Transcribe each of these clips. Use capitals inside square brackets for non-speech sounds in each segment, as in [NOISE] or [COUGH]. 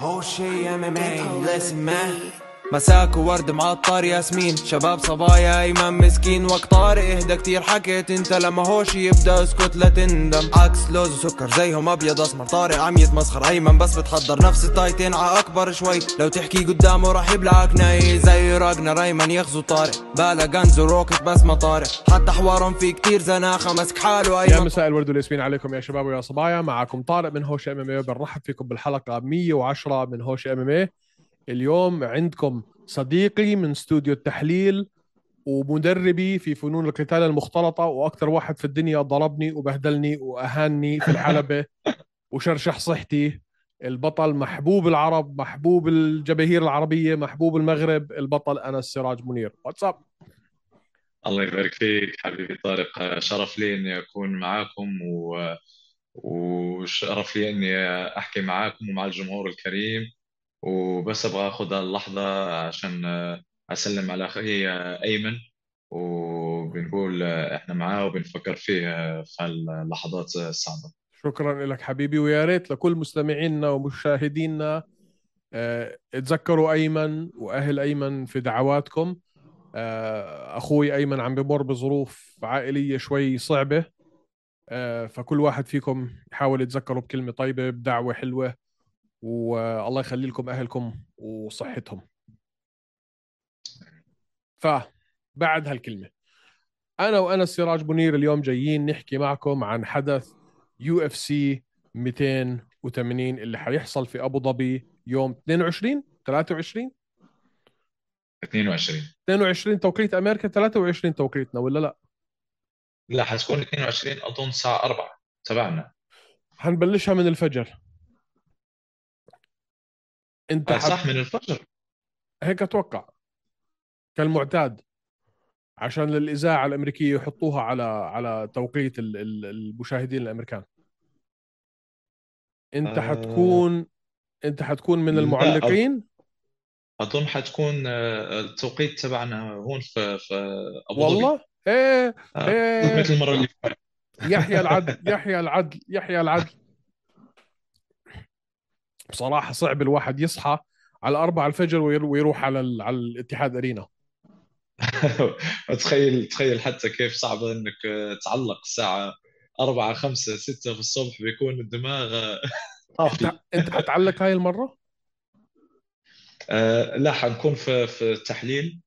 هو شي ام ام اي listen man. مساك وورد معطر ياسمين. شباب صبايا ايمن مسكين. وقت طارق إهدى كتير. حكيت أنت لما هوش يبدأ اسكت لا تندم. عكس لوز وسكر زيهم أبيض أسمر. طارق عم يتمسخر أيمن بس بتحضر نفس التايتين. ع أكبر شوي. لو تحكي قدامه راح يبلعك ناي. زي راجنر أيمن يغزو طارق. بالا غنز وروكت بس ما طارق. حتى حوارهم في كتير زناخة. مسك حاله يا ايمن مساء الورد والياسمين عليكم يا شباب ويا صبايا. معكم طارق من هوش إم إم اي بنرحب فيكم بالحلقة 110 من هوش إم إم اي اليوم عندكم صديقي من استوديو التحليل ومدربي في فنون القتال المختلطة وأكثر واحد في الدنيا ضربني وبهدلني وأهاني في الحلبة [LAUGHS] وشرشح صحتي. البطل محبوب العرب محبوب الجماهير العربية محبوب المغرب البطل أنا السراج منير. واتساب الله يبارك فيك حبيبي طارق. شرف لي إني أكون معاكم و... وشرف لي إني أحكي معاكم ومع الجمهور الكريم. وبس أبغى آخذ اللحظة عشان أسلم على أخي أيمن. وبنقول إحنا معاه وبنفكر فيه في اللحظات الصعبة. شكرا لك حبيبي ويا ريت لكل مستمعينا ومشاهدينا آه، اتذكروا أيمن وأهل أيمن في دعواتكم. آه، أخوي أيمن عم بمر بظروف عائلية شوي صعبة. آه، فكل واحد فيكم يحاول يتذكروا بكلمة طيبة بدعوة حلوة. والله يخلي لكم أهلكم وصحتهم. فبعد هالكلمة أنا وأنس السراج منير اليوم جايين نحكي معكم عن حدث UFC 280 اللي حيحصل في أبو ظبي يوم 22 23 22 22 توقيت أمريكا 23 توقيتنا ولا لا؟ لا حتكون 22 أظن الساعة 4 تبعنا. حنبلشها من الفجر. انت آه، حت... صح من الفجر. هيك أتوقع. كالمعتاد. عشان للإذاعة الأمريكية يحطوها على على توقيت ال- ال- المشاهدين الأمريكان. انت آه. حتكون انت حتكون من المعلقين؟ أظن حتكون آه، التوقيت تبعنا هون في في أبو ظبي. والله؟ إيه آه، إيه. مثل المرة اللي فاتت. يحيى العدل يحيى العدل يحيى العدل. بصراحة صعب الواحد يصحى على أربعة الفجر وير- ويروح على. على الاتحاد أرينا. [LAUGHS] تخيل تخيل حتى كيف صعب إنك آه، تعلق الساعة 4 5 6 في الصبح بيكون الدماغ آه، أنت أنت حتعلق هاي المرة؟ [LAUGHS] آه، لا حنكون في في التحليل.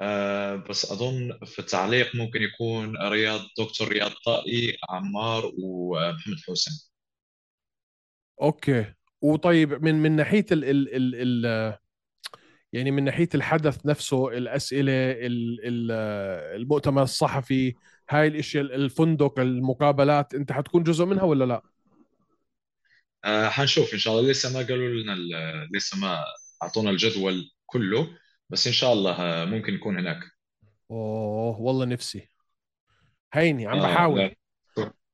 آه، بس أظن في التعليق ممكن يكون رياض دكتور رياض طائي عمار ومحمد حسين أوكي. وطيب من من ناحية ال ال ال ال يعني من ناحية الحدث نفسه الأسئلة ال ال المؤتمر الصحفي هاي الإشياء الفندق المقابلات أنت حتكون جزء منها ولا لا؟ آه، حنشوف. إن شاء الله. لسه ما قالوا لنا لسه ما أعطونا الجدول كله بس إن شاء الله آه، ممكن يكون هناك. أوه والله نفسي. هيني عم آه، بحاول. لا،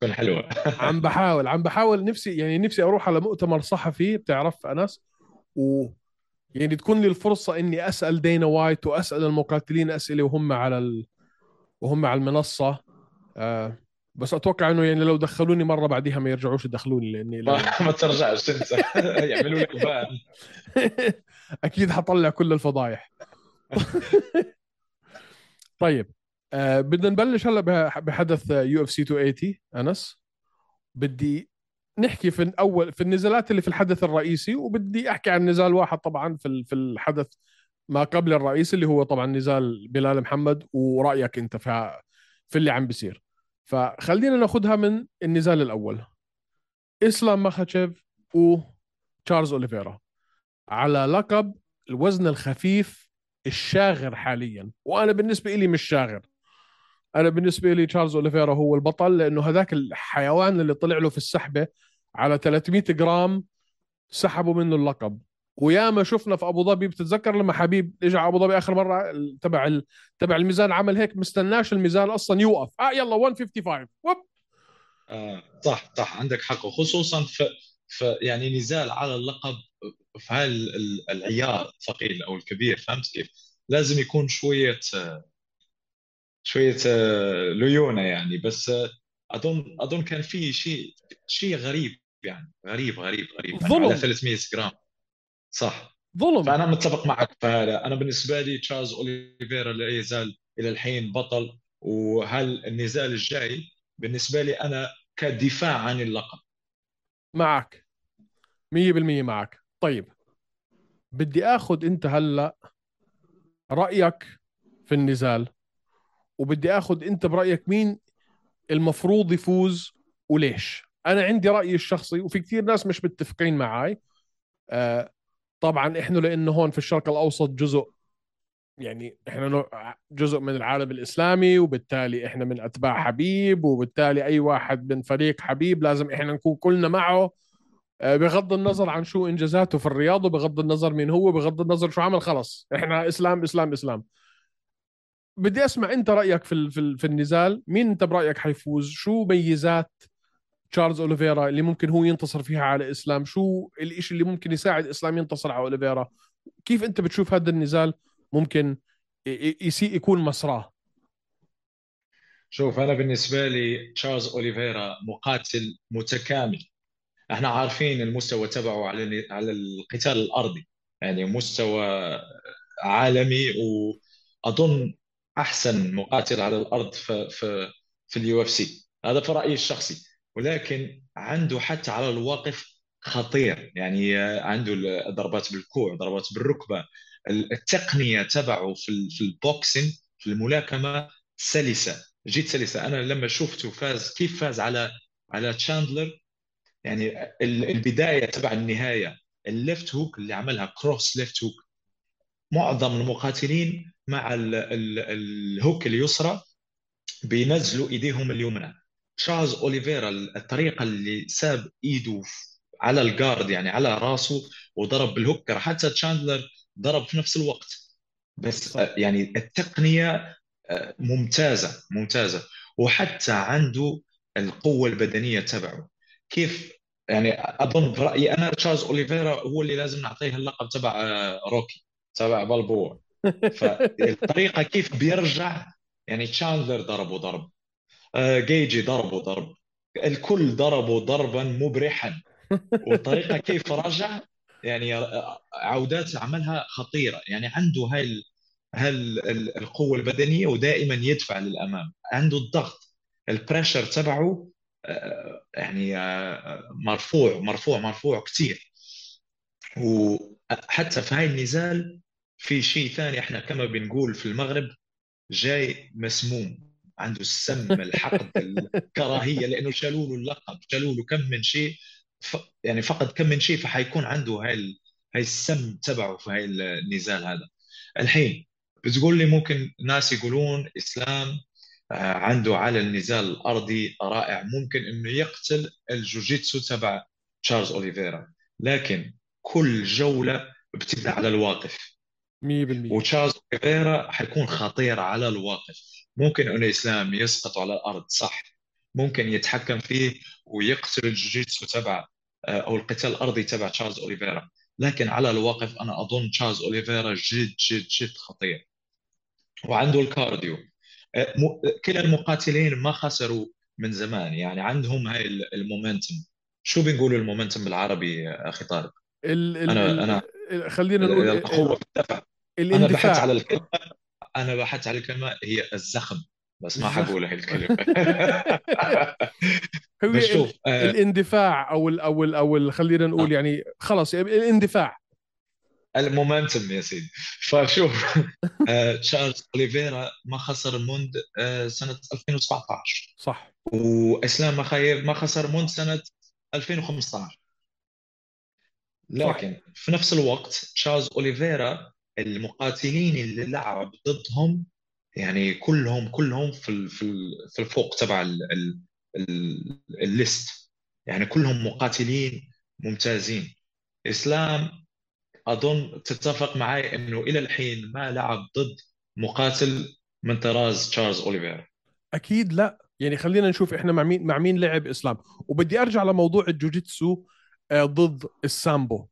تكون حلوة. [LAUGHS] عم بحاول عم بحاول نفسي يعني نفسي أروح على مؤتمر صحفي بتعرف أنس؟ و يعني تكون لي الفرصة إني أسأل دينا وايت وأسأل المقاتلين أسئلة وهم على ال... وهم على المنصة. آه بس أتوقع إنه يعني لو دخلوني مرة بعديها ما يرجعوش يدخلوني لأني لو... ما [LAUGHS] ما ترجعش انت [LAUGHS] يعملوا لك ban. أكيد حطلع كل الفضايح. طيب. آه بدنا نبلش هلا بح- بحدث UFC 280 أنس. بدي نحكي في أول في النزالات اللي في الحدث الرئيسي وبدي أحكي عن نزال واحد طبعا في في الحدث ما قبل الرئيسي اللي هو طبعا نزال بلال محمد ورأيك أنت في في اللي عم بيصير. فخلينا ناخذها من النزال الأول. إسلام ماخاتشيف وتشارلز أوليفيرا على لقب الوزن الخفيف الشاغر حاليا. وأنا بالنسبة لي مش شاغر. أنا بالنسبة لي تشارلز أوليفيرا هو البطل لأنه هذاك الحيوان اللي طلع له في السحبة على 300 جرام سحبوا منه اللقب. وياما شفنا في أبو ظبي بتتذكر لما حبيب اجى على أبو ظبي آخر مرة تبع تبع الميزان عمل هيك مستناش الميزان أصلا يوقف. آه يلا 155 وب. آه، صح صح عندك حق. وخصوصا في في يعني نزال على اللقب في هاي ال- ال- العيار الثقيل أو الكبير فهمت كيف؟ لازم يكون شوية آه، شوية آه، ليونة يعني. بس آه، أظن أظن كان في شيء شيء غريب يعني. غريب غريب غريب. يعني ظلم. على 300 جرام. صح. ظلم. فأنا متفق معك. فهذا أنا بالنسبة لي تشارلز أوليفيرا لا يزال إلى الحين بطل. وهل النزال الجاي؟ بالنسبة لي أنا كدفاع عن اللقب. معك. 100% معك. طيب. بدي آخذ أنت هلأ رأيك في النزال. وبدي آخذ أنت برأيك مين المفروض يفوز وليش. أنا عندي رأيي الشخصي وفي كثير ناس مش متفقين معي آه طبعا إحنا لأنه هون في الشرق الأوسط جزء يعني إحنا جزء من العالم الإسلامي وبالتالي إحنا من أتباع حبيب وبالتالي أي واحد من فريق حبيب لازم إحنا نكون كلنا معه. آه، بغض النظر عن شو إنجازاته في الرياضه بغض النظر مين هو بغض النظر شو عمل خلص. إحنا إسلام إسلام إسلام. بدي أسمع أنت رأيك في في, النزال. مين أنت برأيك حيفوز؟ شو ميزات تشارلز أوليفيرا اللي ممكن هو ينتصر فيها على إسلام؟ شو الإشي اللي ممكن يساعد إسلام ينتصر على أوليفيرا؟ كيف أنت بتشوف هذا النزال ممكن يسيء يكون مسراه؟ شوف أنا بالنسبة لي تشارلز أوليفيرا مقاتل متكامل. إحنا عارفين المستوى تبعه على على القتال الأرضي. يعني مستوى عالمي وأظن أحسن مقاتل على الأرض في في في ال UFC هذا في رأيي الشخصي. ولكن عنده حتى على الواقف خطير. يعني عنده ضربات بالكوع ضربات بالركبة. التقنية تبعه في في ال boxing في الملاكمة سلسة جد سلسة. أنا لما شفته فاز كيف فاز على على تشاندلر؟ يعني البداية تبع النهاية ال left hook اللي عملها cross left hook معظم المقاتلين مع ال hook اليسرى بينزلوا إيديهم اليمنى. تشارلز أوليفيرا الطريقة اللي ساب إيده على ال guard يعني على راسه وضرب بال hook حتى تشاندلر ضرب في نفس الوقت. بس يعني التقنية آه، ممتازة ممتازة. وحتى عنده القوة البدنية تبعه. كيف؟ يعني أظن برأيي أنا تشارلز أوليفيرا هو اللي لازم نعطيه اللقب تبع آه، روكي تبع بالبوا فالطريقة كيف بيرجع؟ يعني تشاندلر ضربه ضرب آه، جيجي ضربه ضرب الكل ضربوا ضربا مبرحا. والطريقة كيف رجع؟ يعني عودات عملها خطيرة. يعني عنده هاي هاي القوة البدنية ودائما يدفع للأمام. عنده الضغط ال pressure تبعه آه، يعني آه، مرفوع مرفوع مرفوع كثير وحتى في هاي النزال في شيء ثاني إحنا كما بنقول في المغرب جاي مسموم عنده السم [LAUGHS] الحقد الكراهية لأنه شالوا له اللقب شالوا له كم من شيء ف... يعني فقد كم من شيء فحيكون عنده هاي هاي السم تبعه في هاي النزال هذا. الحين بتقول لي ممكن ناس يقولون إسلام آه، عنده على النزال الأرضي رائع ممكن إنه يقتل الجوجيتسو تبع تشارلز أوليفيرا. لكن كل جولة بتبدا على الواقف. 100% وتشارلز أوليفيرا حيكون خطير على الواقف. ممكن انه إسلام يسقط على الأرض صح. ممكن يتحكم فيه ويقتل الجوجيتسو تبع آه، أو القتال الأرضي تبع تشارلز أوليفيرا. لكن على الواقف أنا أظن تشارلز أوليفيرا جد جد جد خطير. وعنده ال cardio. آه، كلا المقاتلين ما خسروا من زمان. يعني عندهم هاي المومنتم. شو بنقولوا المومنتم بالعربي أخي طارق ال ال أنا أنا خلينا نقول القوة في الدفع أنا بحث على الكلمة. أنا بحث على الكلمة هي الزخم. بس ما حقول هاي الكلمة. [LAUGHS] هو شوف آه. الاندفاع أو ال أو ال أو ال خلينا نقول آه. يعني خلص الاندفاع. المومنتم يا سيدي. فشوف [LAUGHS] آه تشارلز أوليفيرا ما خسر منذ آه سنة 2017 صح. وإسلام مخايف ما خسر منذ سنة 2015 لكن صح. في نفس الوقت تشارلز أوليفيرا المقاتلين اللي لعب ضدهم يعني كلهم كلهم في في في الفوق تبع ال list يعني كلهم مقاتلين ممتازين. إسلام أظن تتفق معي إنه إلى الحين ما لعب ضد مقاتل من طراز تشارلز اوليفيرا أكيد لا. يعني خلينا نشوف إحنا مع مين مع مين لعب إسلام. وبدي أرجع لموضوع الجوجيتسو آه، ضد السامبو.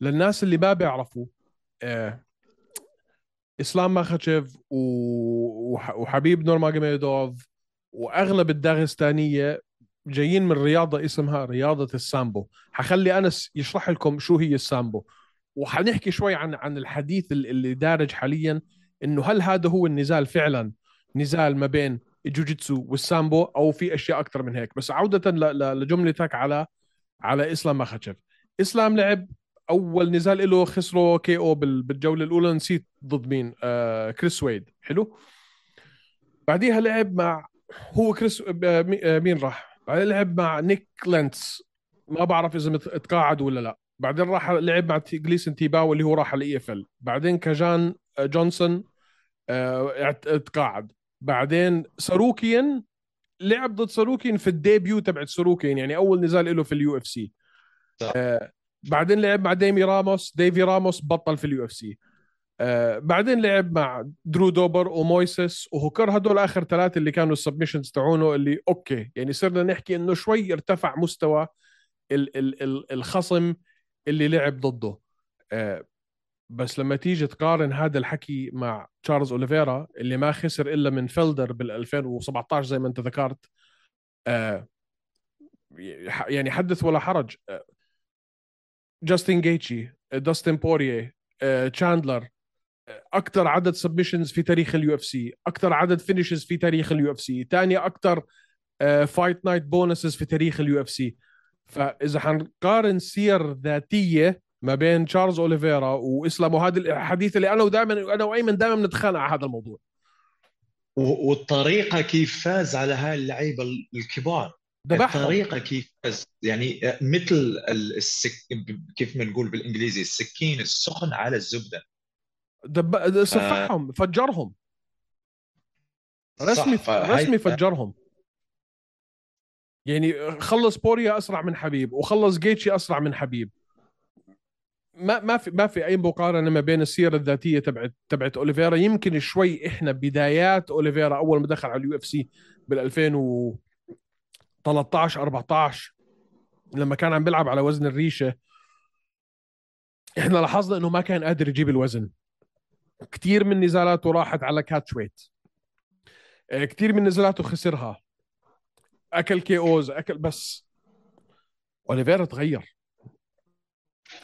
للناس اللي ما بيعرفوا آه، إسلام ماخاتشيف وحبيب نورماجوميدوف وأغلب الداغستانيه جايين من رياضة اسمها رياضة السامبو. حخلي أنس يشرح لكم شو هي السامبو. وحنحكي شوي عن عن الحديث اللي دارج حاليا إنه هل هذا هو النزال فعلا؟ نزال ما بين الجوجيتسو والسامبو أو في أشياء أكثر من هيك. بس عودة لجملتك على على إسلام مخاتشف إسلام لعب أول نزال له خسره KO بالجولة الأولى نسيت ضد مين. آه كريس ويد. حلو؟ بعديها لعب مع هو كريس آه, آه، مين راح؟ بعدين لعب مع نيك لينتس. ما بعرف إذا تقاعد ولا لا. بعدين راح لعب مع جليسن تيباو اللي هو راح على ال PFL بعدين كجان آه، جونسون آه تقاعد. بعدين ساروكيان لعب ضد ساروكيان في ال debut تبعت ساروكيان يعني أول نزال له في ال UFC آه بعدين لعب مع ديمي راموس. ديفي راموس بطل في ال UFC. آه بعدين لعب مع درو دوبر ومويسس. وهوكر هدول آخر ثلاثة اللي كانوا ال submissions تاعونه اللي okay يعني صرنا نحكي إنه شوي ارتفع مستوى ال ال ال الخصم اللي لعب ضده. آه بس لما تيجي تقارن هذا الحكي مع تشارلز أوليفيرا اللي ما خسر إلا من فيلدر بال 2017 زي ما أنت ذكرت آه يعني حدث ولا حرج. جاستن جيتشي داستن بوريه تشاندلر أكثر عدد submissions في تاريخ ال UFC أكثر عدد finishes في تاريخ ال UFC ثاني أكثر fight night bonuses في تاريخ ال UFC فإذا حنقارن سير ذاتية ما بين تشارلز اوليفيرا واسلام وهذا الحديث اللي أنا ودائما أنا وايمن دائما بنتخانق على هذا الموضوع. والطريقة كيف فاز على هاي اللعيبة الكبار. ذبحهم. الطريقة كيف فاز يعني مثل السك... كيف بنقول بالإنجليزي السكين السخن على الزبدة. دب... سفحهم ف... فجرهم. رسمي رسمي فجرهم. يعني خلص بوريا أسرع من حبيب وخلص جيتشي أسرع من حبيب. ما ما في ما في أي مقارنة ما بين السيرة الذاتية تبعت تبعت أوليفيرا. يمكن شوي إحنا بدايات أوليفيرا أول ما دخل على ال UFC بال 2013 14 لما كان عم بيلعب على وزن الريشة. إحنا لاحظنا إنه ما كان قادر يجيب الوزن. كثير من نزالاته راحت على catchweight آه، كثير من نزالاته خسرها. أكل KOs أكل بس. أوليفيرا تغير.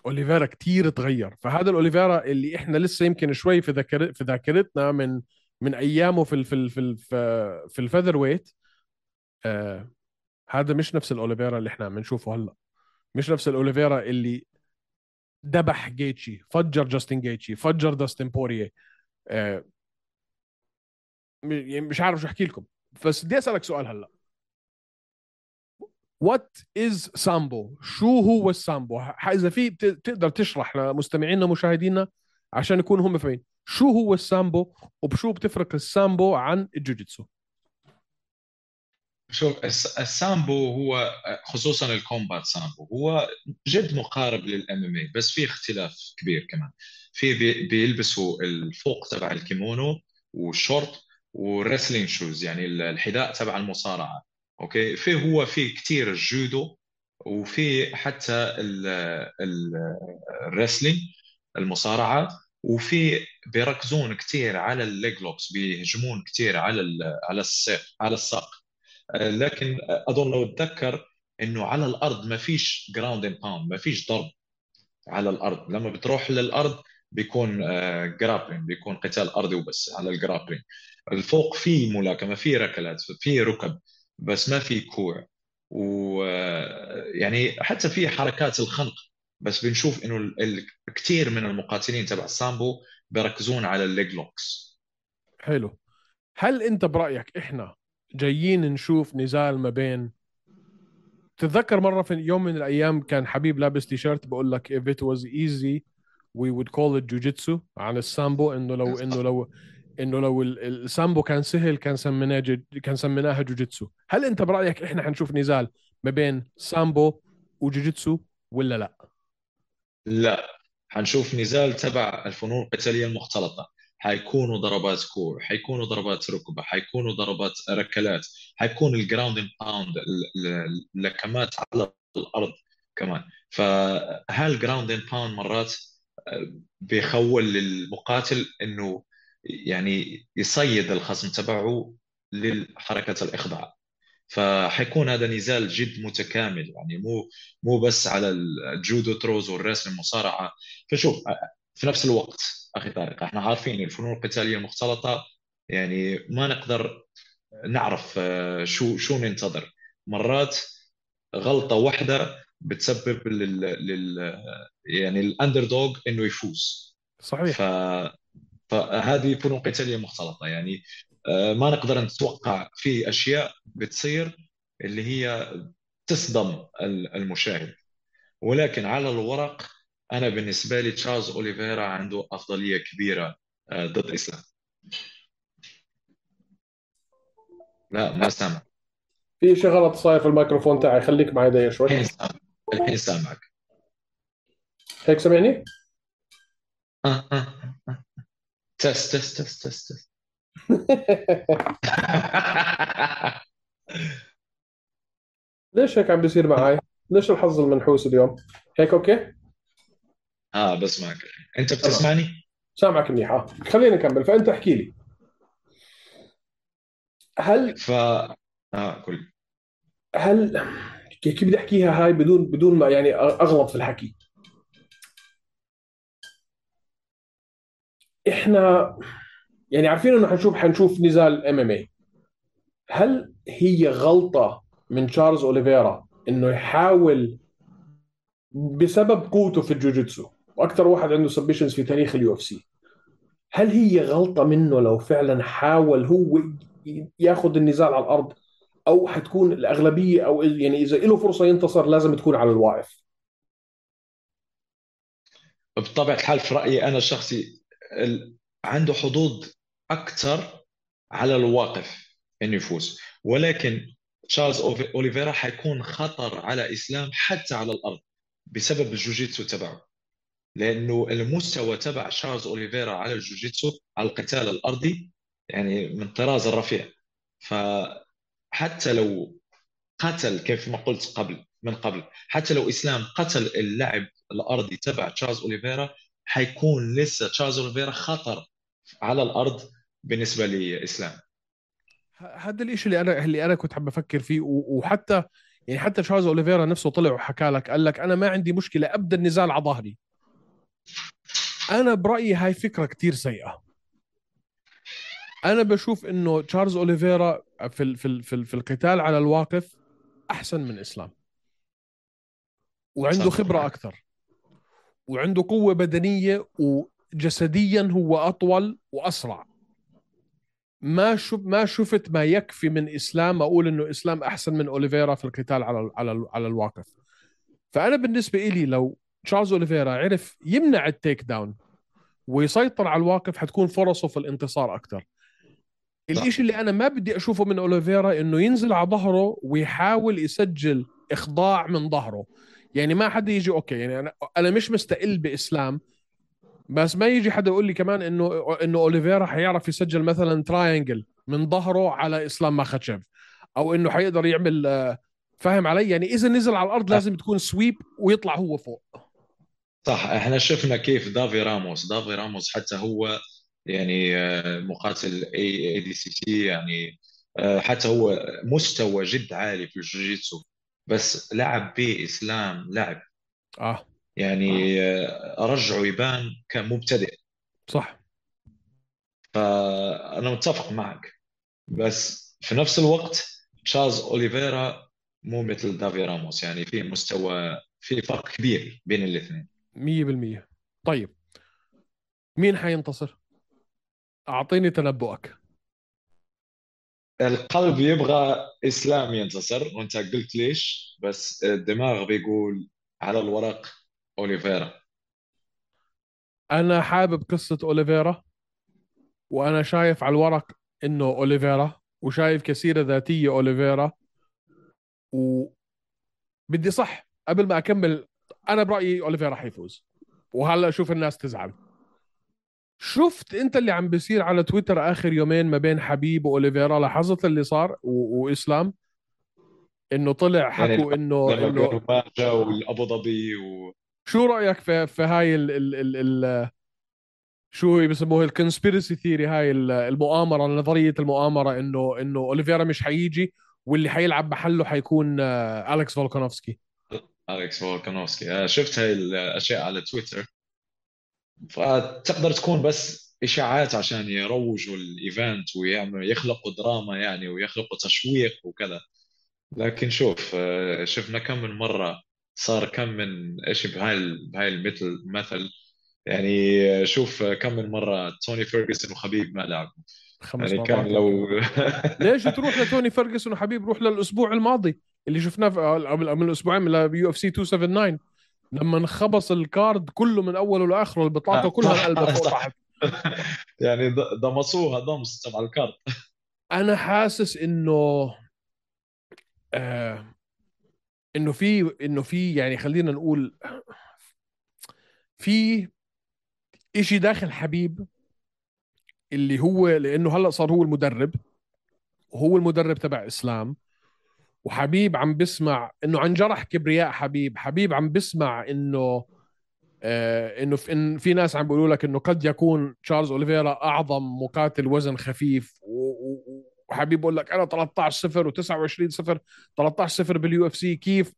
أوليفيرا كثير تغير. فهذا الأوليفيرا اللي إحنا لسه يمكن شوي في ذاكر في ذاكرتنا من من أيامه في ال في في في ال featherweight آه هذا مش نفس الأوليفيرا اللي إحنا عم نشوفه هلأ. مش نفس الأوليفيرا اللي ذبح جيتشي فجر جاستن جيتشي فجر داستن بوريه آه يعني مش عارف شو أحكي لكم. بس بدي أسألك سؤال هلأ. what is sambo شو هو السامبو إذا في تقدر تشرح لمستمعينا ومشاهدينا عشان يكونوا هم فاهمين. شو هو السامبو وبشو بتفرق السامبو عن الجوجيتسو شوف السامبو هو خصوصا ال combat sambo هو جد مقارب لل MMA بس في اختلاف كبير كمان. في بيلبسوا الفوق تبع الكيمونو والشورت و wrestling shoes يعني الحذاء تبع المصارعة okay؟ في هو في كثير الجودو وفي حتى ال wrestling المصارعة وفي بيركزون كثير على ال leg locks بيهجمون كثير على على الساق على الساق. لكن أظن لو اتذكر إنه على الأرض ما فيش ground and pound ما فيش ضرب على الأرض. لما بتروح للأرض بيكون grappling بيكون قتال أرضي وبس على ال grappling الفوق في ملاكمة في ركلات في ركب بس ما في كوع. ويعني حتى في حركات الخنق بس بنشوف إنه كثير من المقاتلين تبع السامبو بيركزون على ال leg locks حلو. هل أنت برأيك إحنا جايين نشوف نزال ما بين. تتذكر مرة في يوم من الأيام كان حبيب لابس تيشيرت بقول لك if it was easy we would call it jujitsu عن السامبو. إنه لو إنه لو إنه لو السامبو كان سهل كان سميناه جد كان سميناها جوجيتسو هل أنت برأيك إحنا حنشوف نزال ما بين سامبو وجوجيتسو ولا لا؟ لا. حنشوف نزال تبع الفنون القتالية المختلطة. حيكونوا ضربات كوع حيكونوا ضربات ركبة حيكونوا ضربات ركلات حيكون ال ground pound اللكمات على الأرض كمان. فهال ground pound مرات آه، بيخول للمقاتل إنه يعني يصيد الخصم تبعه لحركة الإخضاع؟ فحيكون هذا نزال جد متكامل يعني مو مو بس على ال judo throws والرسم المصارعة. فشوف في نفس الوقت أخي طارق إحنا عارفين الفنون القتالية المختلطة يعني ما نقدر نعرف آه، شو شو ننتظر. مرات غلطة واحدة بتسبب لل, لل... يعني ال underdog إنه يفوز. صحيح. ف... فهذه فنون قتالية مختلطة. يعني آه، ما نقدر نتوقع في أشياء بتصير اللي هي تصدم المشاهد. ولكن على الورق أنا بالنسبة لي تشارلز أوليفيرا عنده أفضلية كبيرة آه، ضد إسلام لا ما سامع في شيء غلط صاير في الميكروفون تاعي خليك معي دقيقة شوي الحين سامع الحين سامعك هيك سامعني؟ آه آه آه. تست تست تست تست ليش هيك عم بيصير معي؟ ليش الحظ المنحوس اليوم؟ هيك okay؟ آه بسمعك. أنت بتسمعني؟ سامعك منيح. آه خلينا نكمل. فأنت احكي لي. هل ف آه قول هل كيف بدي أحكيها هاي بدون بدون ما يعني أغلط في الحكي؟ إحنا يعني عارفين إنه حنشوف حنشوف نزال MMA هل هي غلطة من تشارلز أوليفيرا إنه يحاول بسبب قوته في الجوجيتسو؟ وأكثر واحد عنده submissions في تاريخ ال UFC هل هي غلطة منه لو فعلا حاول هو ياخذ النزال على الأرض؟ أو حتكون الأغلبية أو يعني إذا له فرصة ينتصر لازم تكون على الواقف؟ بطبيعة الحال في رأيي أنا الشخصي عنده حظوظ أكثر على الواقف إنه يفوز. ولكن تشارلز أوليفيرا حيكون خطر على إسلام حتى على الأرض بسبب الجوجيتسو تبعه. لأنه المستوى تبع تشارلز أوليفيرا على الجوجيتسو على القتال الأرضي يعني من طراز الرفيع. فحتى لو قتل كيف ما قلت قبل من قبل حتى لو إسلام قتل اللعب الأرضي تبع تشارلز أوليفيرا حيكون لسه تشارلز أوليفيرا خطر على الأرض بالنسبة لإسلام. هذا الشيء اللي أنا اللي أنا كنت حاب أفكر فيه وحتى يعني حتى تشارلز أوليفيرا نفسه طلع وحكى لك قال لك أنا ما عندي مشكلة ابدا النزال على ظهري. أنا برأيي هاي فكرة كتير سيئة. أنا بشوف إنه تشارلز أوليفيرا في في في, في القتال على الواقف أحسن من إسلام. وعنده خبرة أكثر. وعنده قوة بدنية وجسديا هو أطول وأسرع. ما شوف ما شفت ما يكفي من إسلام أقول إنه إسلام أحسن من أوليفيرا في القتال على على على الواقف. فأنا بالنسبة لي لو تشارلز أوليفيرا عرف يمنع ال takedown ويسيطر على الواقف حتكون فرصه في الانتصار أكثر الشيء اللي أنا ما بدي أشوفه من أوليفيرا إنه ينزل على ظهره ويحاول يسجل إخضاع من ظهره. يعني ما حدا يجي okay يعني أنا أنا مش مستقل بإسلام بس ما يجي حدا يقول لي كمان إنه إنه أوليفيرا حيعرف يسجل مثلا triangle من ظهره على إسلام ماخاتشيف أو إنه حيقدر يعمل آه، فاهم علي؟ يعني إذا نزل على الأرض لازم تكون sweep ويطلع هو فوق. صح إحنا شفنا كيف دافي راموس. دافي راموس حتى هو يعني آه، مقاتل اي ADCC يعني آه، حتى هو مستوى جد عالي في الجوجيتسو بس لعب به اسلام لعب. آه. يعني آه. رجعه يبان كمبتدئ. صح. فأنا متفق معك بس في نفس الوقت تشارلز أوليفيرا مو مثل دافي راموس يعني في مستوى في فرق كبير بين الاثنين. 100% طيب مين حينتصر؟ أعطيني تنبؤك. القلب يبغى إسلام ينتصر وأنت قلت ليش؟ بس الدماغ بيقول على الورق أوليفيرا. أنا حابب قصة أوليفيرا وأنا شايف على الورق إنه أوليفيرا وشايف كسيره ذاتية أوليفيرا و بدي صح قبل ما أكمل أنا برأيي أوليفيرا حيفوز وهلأ أشوف الناس تزعل. شفت أنت اللي عم بيصير على تويتر آخر يومين ما بين حبيب وأوليفيرا؟ لاحظت اللي صار؟ و... وإسلام؟ إنه طلع يعني حكوا يعني انه انه والأبو ظبي و... شو رأيك في في هاي ال ال ال ال شو بسموه ال conspiracy theory هاي المؤامرة نظرية المؤامرة انه إنه أوليفيرا مش حيجي واللي حيلعب محله حيكون آه، أليكس فولكانوفسكي. أليكس فولكانوفسكي. آه، شفت هاي الأشياء على تويتر. فتقدر تكون بس إشاعات عشان يروجوا ال event ويعملوا يخلقوا دراما يعني ويخلقوا تشويق وكذا. لكن شوف آه، شفنا كم من مرة صار كم من إيش بهاي بهاي المثل مثل. يعني شوف كم من مرة توني فيرجسون وخبيب ما لعبوا خمس يعني كان لو [LAUGHS] ليش تروح لتوني فيرجسون وحبيب؟ روح للأسبوع الماضي. اللي شفناه في- قبل من أسبوعين من UFC 279 لما انخبص ال card كله من أوله لآخره البطاقة آه، كلها انقلبت فوق [LAUGHS] صح. تحت يعني ضمصوها ضمس تبع ال card أنا حاسس إنه آه إنه في إنه في يعني خلينا نقول في إشي داخل حبيب اللي هو لأنه هلأ صار هو المدرب وهو المدرب تبع إسلام. وحبيب عم بسمع إنه عن جرح كبرياء حبيب حبيب عم بسمع إنه آه إنه في, إن في ناس عم بيقولوا لك إنه قد يكون تشارلز أوليفيرا أعظم مقاتل وزن خفيف وحبيب بقول لك أنا 13 0 و29 0 13 0 بال UFC كيف؟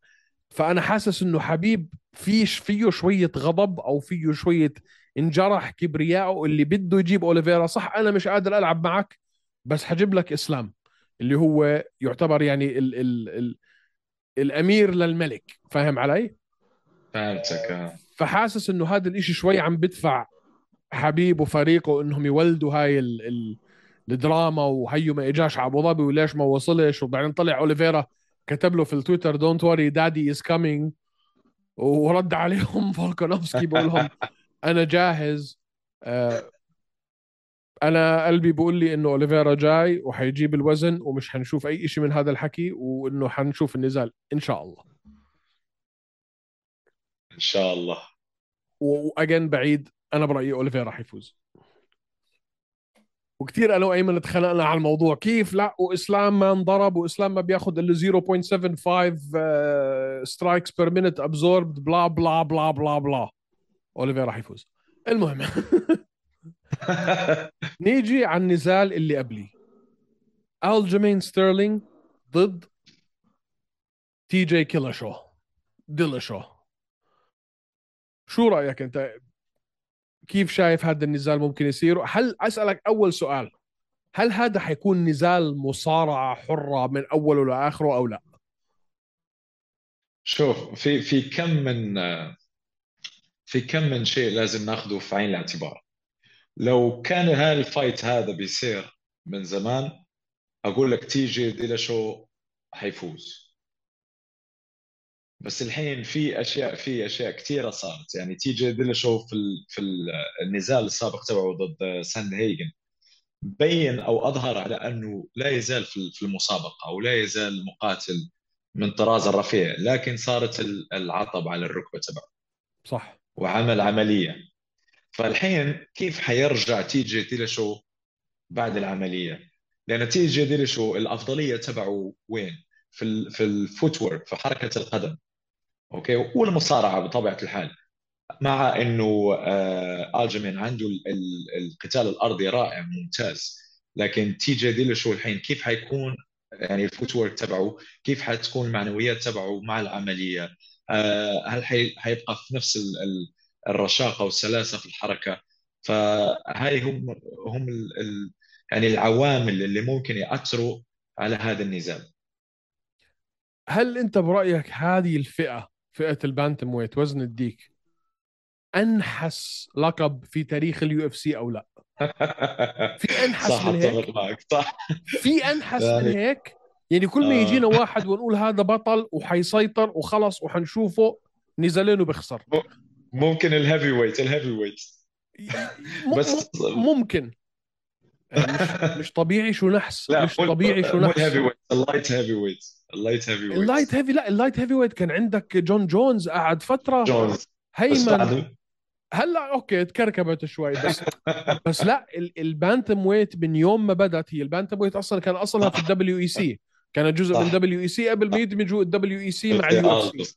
فأنا حاسس إنه حبيب فيش فيه شوية غضب أو فيه شوية انجرح كبرياءه اللي بده يجيب أوليفيرا صح أنا مش قادر ألعب معك بس حجيب لك إسلام. اللي هو يعتبر يعني ال ال ال الأمير للملك فاهم علي؟ فهمتك آه. فحاسس إنه هذا الإشي شوي عم بدفع حبيب وفريقه إنهم يولدوا هاي ال ال الدراما وهيو ما إجاش على أبو ظبي وليش ما وصلش. وبعدين طلع أوليفيرا كتب له في التويتر don't worry daddy is coming ورد عليهم [LAUGHS] فولكانوفسكي بقول لهم أنا جاهز. آه، أنا قلبي بقول لي إنه أوليفيرا جاي وحيجيب الوزن ومش حنشوف أي شيء من هذا الحكي وإنه حنشوف النزال. إن شاء الله. إن شاء الله. واجين بعيد. أنا برأيي أوليفيرا حيفوز وكثير أنا وأيمن اتخانقنا على الموضوع. كيف لا؟ وإسلام ما انضرب وإسلام ما بياخذ إلا 0.75 strikes per minute absorbed blah blah blah blah blah. أوليفيرا حيفوز المهم. [LAUGHS] نيجي على النزال اللي قبلي ألجمين ستيرلينج ضد تي جي كيلاشو ديلاشو شو رأيك أنت؟ كيف شايف هذا النزال ممكن يصير؟ هل أسألك أول سؤال. هل هذا حيكون نزال مصارعة حرة من أوله لآخره أو لا؟ شوف في في كم من في كم من شيء لازم ناخذه في عين الاعتبار. لو كان هال fight هذا بيصير من زمان أقول لك تي جي ديلاشو حيفوز. بس الحين في اشياء في أشياء كثيرة صارت. يعني تي جي ديلاشو في ال- في ال- النزال السابق تبعه ضد ساندهيجن بين أو أظهر على أنه لا يزال في المسابقة أو لا يزال مقاتل من طراز الرفيع لكن صارت ال- العطب على الركبة تبعه. صح. وعمل عملية. فالحين كيف حيرجع تي جي ديلاشو بعد العملية؟ لأن تي جي ديلاشو الأفضلية تبعه وين؟ في في ال footwork في حركة القدم. أوكي؟ والمصارعة بطبيعة الحال. مع إنه آه الجيمين عنده ال- ال- القتال الأرضي رائع ممتاز. لكن تي جي ديلاشو الحين كيف حيكون؟ يعني ال footwork تبعه كيف حتكون المعنويات تبعه مع العملية؟ آه هل حي- حيبقى في نفس ال- الرشاقة والسلاسة في الحركة. فهاي هم هم ال ال يعني العوامل اللي ممكن يأثروا على هذا النزال هل أنت برأيك هذه الفئة فئة ال bantamweight وزن الديك أنحس لقب في تاريخ ال UFC أو لا؟ [LAUGHS] في أنحس صح من هيك؟ معك صح. في أنحس من يعني- هيك؟ يعني كل ما آه. يجينا واحد ونقول هذا بطل وحيسيطر وخلص وحنشوفه نزالين وبخسر ممكن ال heavyweight ال heavyweight بس ممكن. يعني مش [LAUGHS] مش طبيعي شو نحس. لا مش طبيعي شو نحس. ال heavyweight ال light heavyweight ال light heavyweight ال light heavy لا ال light heavyweight كان عندك جون جونز قعد فترة. جونز هيمن. هلأ أوكي تكركبت شوي بس [LAUGHS] بس لا ال- ال bantamweight من يوم ما بدت هي. ال bantamweight أصلا كان اصلها في ال WEC كانت جزء من. WEC قبل ما يدمجوا الدبليو اي سي مع اليو اف سي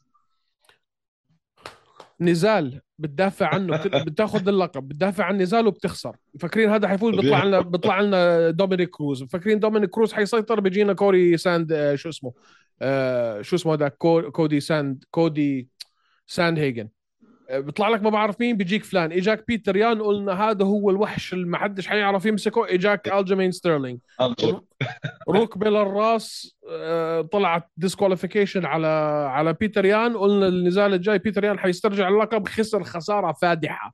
نزال بتدافع عنه بت- [LAUGHS] بتاخذ اللقب بتدافع عن نزال وبتخسر. مفكرين هذا حيفوز. بيطلع لنا بيطلع لنا دومينيك كروز. مفكرين دومينيك كروز حيسيطر بيجينا كوري ساند آه، شو اسمه؟ آه، شو اسمه هذا؟ كو- كودي ساند كودي ساند هيجن بيطلع لك ما بعرف مين بيجيك فلان. إجاك بيتر يان قلنا هذا هو الوحش اللي ما حدش حيعرف يمسكه. إجاك ألجيمين ستيرلينج. ركبه للراس آه، طلعت disqualification على على بيتر يان. قلنا النزال الجاي بيتر يان حيسترجع اللقب خسر خسارة فادحة.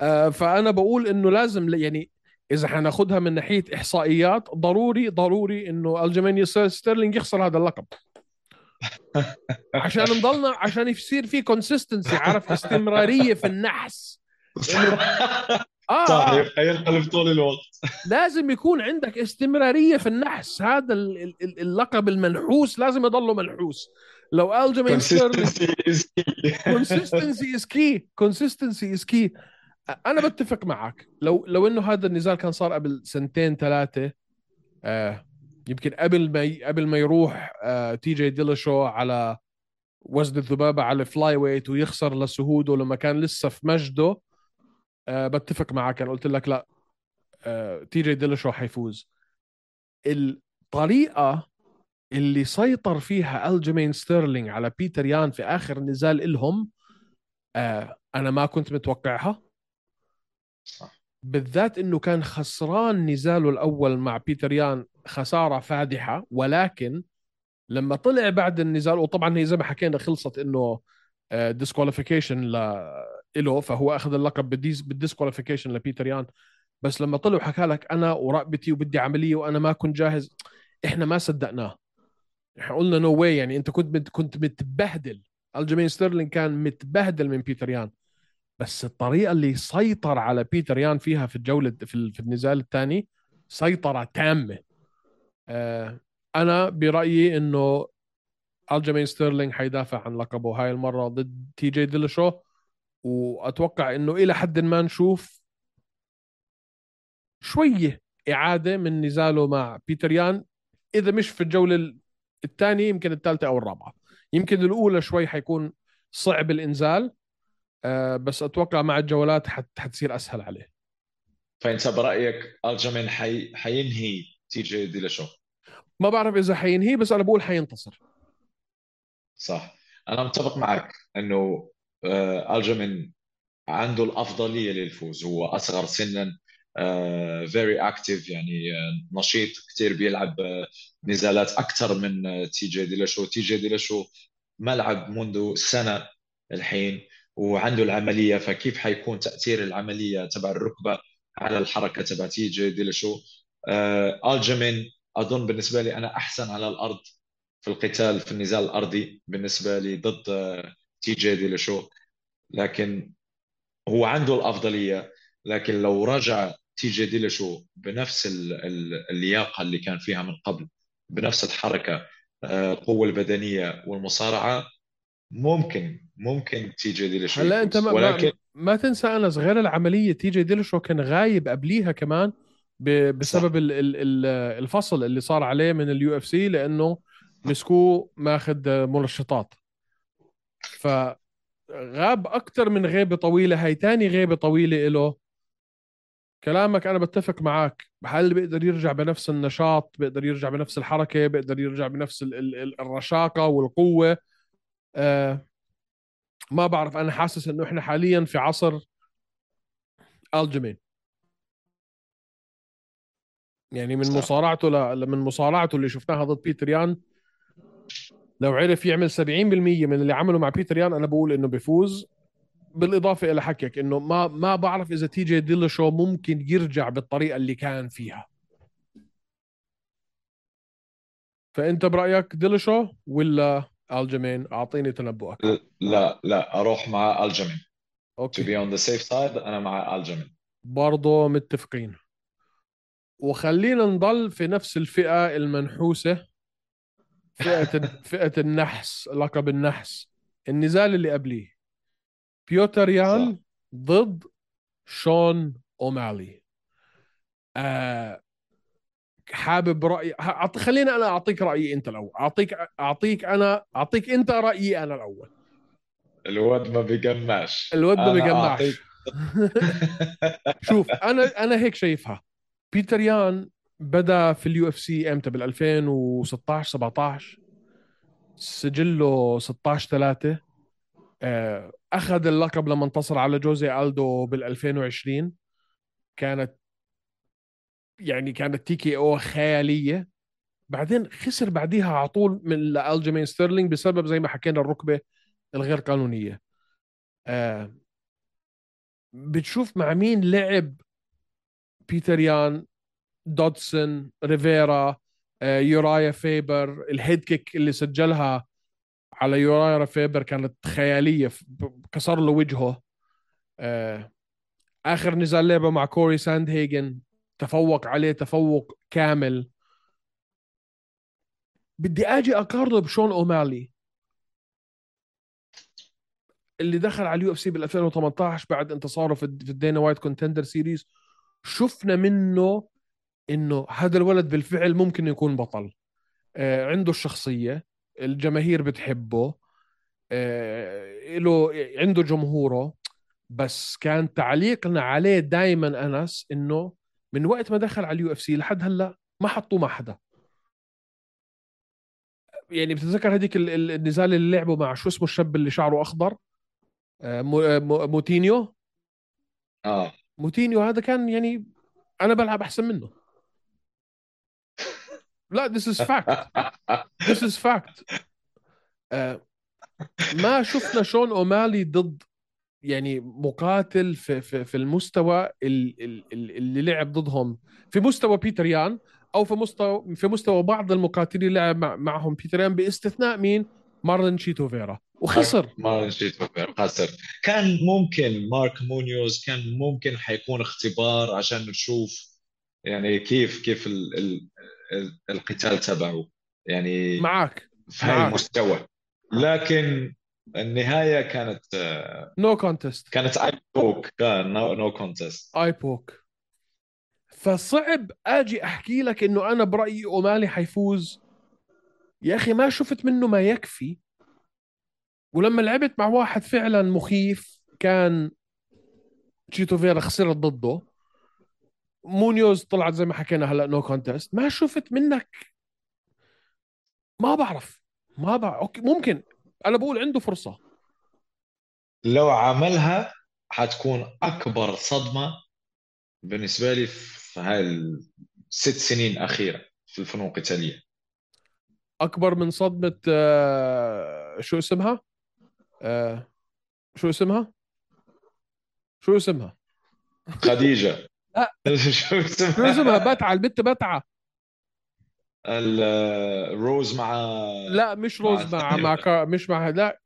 آه، فأنا بقول إنه لازم يعني إذا حناخذها من ناحية إحصائيات ضروري ضروري إنه ألجيمين ستيرلينج يخسر هذا اللقب. [LAUGHS] عشان نضلنا عشان يصير في consistency عارف استمرارية في النحس. [LAUGHS] آه, حينقلب طول الوقت. لازم يكون عندك استمرارية في النحس. هذا ال- ال- ال- اللقب المنحوس لازم يضله منحوس. لو الجيمين consistency is key consistency is key أنا بتفق معك. لو لو إنه هذا النزال كان صار قبل سنتين ثلاثة آه يمكن قبل ما ي... قبل ما يروح آه تي جي ديلاشو على وزن الذبابة على ال flyweight ويخسر لسيهودو لما كان لسه في مجده. آه بتفق معك أنا قلت لك لا آه تي جي ديلاشو حيفوز. الطريقة اللي سيطر فيها ألجيمين ستيرلينج على بيتر يان في آخر نزال إلهم آه أنا ما كنت متوقعها. بالذات إنه كان خسران نزاله الأول مع بيتر يان خسارة فادحة ولكن لما طلع بعد النزال وطبعا هي زي ما حكينا خلصت إنه disqualification له فهو أخذ اللقب بال dis بال disqualification لبيتر يان. بس لما طلع وحكى لك أنا ورقبتي وبدي عملية وأنا ما كنت جاهز إحنا ما صدقناه. إحنا قلنا no way يعني أنت كنت كنت متبهدل. الجيمين ستيرلينج كان متبهدل من بيتر يان. بس الطريقة اللي سيطر على بيتر يان فيها في الجولة في, ال- في النزال الثاني سيطرة تامة. آه أنا برأيي إنه الجيمين ستيرلينج حيدافع عن لقبه. هاي المرة ضد تي جي ديلشو وأتوقع إنه إلى حد ما نشوف شوية إعادة من نزاله مع بيتر يان إذا مش في الجولة الثانية يمكن الثالثة أو الرابعة. يمكن الأولى شوي حيكون صعب الإنزال آه بس أتوقع مع الجولات حت حتصير أسهل عليه. فإنت برأيك الجيمين حي... حينهي تي جي ديلاشو ما بعرف إذا حينهي بس أنا بقول حينتصر. صح. أنا متفق معك إنه آه، الجيمين عنده الأفضلية للفوز. هو أصغر سنا very active يعني آه، نشيط كثير بيلعب آه، نزالات أكثر من آه، تي جي ديلاشو تي جي ديلاشو ملعب منذ سنة الحين وعنده العملية فكيف حيكون تأثير العملية تبع الركبة على الحركة تبع تي جي ديلاشو آه، الجيمين أظن بالنسبة لي أنا أحسن على الأرض في القتال في النزال الأرضي بالنسبة لي ضد تي جي ديلاشو لكن هو عنده الأفضلية لكن لو رجع تي جي ديلاشو بنفس ال- ال- اللياقة اللي كان فيها من قبل بنفس الحركة آه، القوة البدنية والمصارعة ممكن ممكن تي جي ديلاشو هلا أنت ما, ولكن ما, ما تنسى انس غير العملية تي جي ديلشو كان غايب قبليها كمان بسبب ال ال ال الفصل اللي صار عليه من ال UFC لأنه مسكوه ماخذ منشطات فغاب أكثر من غيبة طويلة هاي تاني غيبة طويلة له كلامك أنا بتفق معك هل بيقدر يرجع بنفس النشاط بيقدر يرجع بنفس الحركة بيقدر يرجع بنفس ال ال ال- الرشاقة والقوة؟ آه ما بعرف. أنا حاسس إنه إحنا حاليا في عصر الجيمين يعني من صح. مصارعته ل... من مصارعته اللي شفناها ضد بيتر يان لو عرف يعمل 70% من اللي عمله مع بيتر يان أنا بقول إنه بيفوز بالإضافة إلى حكيك إنه ما ما بعرف إذا تي جي ديلشو ممكن يرجع بالطريقة اللي كان فيها. فأنت برأيك ديلشو ولا ألجيمين؟ أعطيني تنبؤك. لا لا أروح مع ألجيمين. to okay be on the safe side أنا مع ألجيمين. برضه متفقين. وخلينا نضل في نفس الفئة المنحوسة فئة [LAUGHS] فئة النحس لقب النحس. النزال اللي قبليه. بيوتر يان صح. ضد شون أومالي. آه حابب رأي أعط- خلينا أنا أعطيك رأيي أنت الأول. أعطيك أعطيك أنا أعطيك أنت رأيي أنا الأول. الواد ما بيجمعش. الواد ما بيجمعش. [LAUGHS] [LAUGHS] شوف أنا أنا هيك شايفها. بيتر يان بدا في ال UFC إمتى بال 2016 17 سجله 16 3 أخذ اللقب لما انتصر على جوزي ألدو بال 2020 كانت يعني كانت TKO خيالية. بعدين خسر بعديها على طول من ألجيمين ستيرلينج بسبب زي ما حكينا الركبة الغير قانونية. آه بتشوف مع مين لعب بيتر يان دودسون ريفيرا يورايا فيبر ال head kick اللي سجلها على يورايا فيبر كانت خيالية كسر له وجهه. آه آخر نزال لعبه مع كوري ساند هيجن تفوق عليه تفوق كامل. بدي آجي أقارنه بشون أومالي. اللي دخل على ال UFC بال 2018 بعد انتصاره في ال Dana White Contender Series. شفنا منه انه هذا الولد بالفعل ممكن يكون بطل آه عنده الشخصيه الجماهير بتحبه آه له عنده جمهوره بس كان تعليقنا عليه دائما انس انه من وقت ما دخل على ال UFC لحد هلا ما حطوه مع حدا يعني بتتذكر هذيك النزال اللي لعبه مع شو اسمه الشاب اللي شعره اخضر آه، آه، موتينيو آه موتينيو هذا كان يعني أنا بلعب أحسن منه. لا this is fact. This is fact. آه ما شفنا شون أومالي ضد يعني مقاتل في في, في المستوى اللي لعب ضدهم. في مستوى بيتر يان أو في مستوى في مستوى بعض المقاتلين اللي لعب معهم بيتر يان بإستثناء مين؟ مارلين شيتو فيرا وخسر. شيتو فيرا خسر. كان ممكن مارك مونيوز كان ممكن حيكون اختبار عشان نشوف يعني كيف كيف ال ال القتال تبعه. يعني معك في هاي المستوى. لكن النهاية كانت no no contest كانت eye poke كان no contest eye poke فصعب آجي أحكي لك إنه أنا برأيي أومالي حيفوز. يا أخي ما شفت منه ما يكفي. ولما لعبت مع واحد فعلا مخيف كان تشيتو فيرا خسرت ضده. مونيوز طلعت زي ما حكينا هلا no contest ما شفت منك ما بعرف ما بعرف okay ممكن. أنا بقول عنده فرصة. لو عملها حتكون أكبر صدمة بالنسبة لي في هاي الست سنين الاخيره في الفنون القتالية. أكبر من صدمة آه شو اسمها؟ آه شو اسمها؟ شو اسمها؟ خديجة [LAUGHS] شو اسمها؟ شو اسمها؟ بتعة البت بتعة الروز مع لا مش روز مع مع, [LAUGHS] مع مش مع لا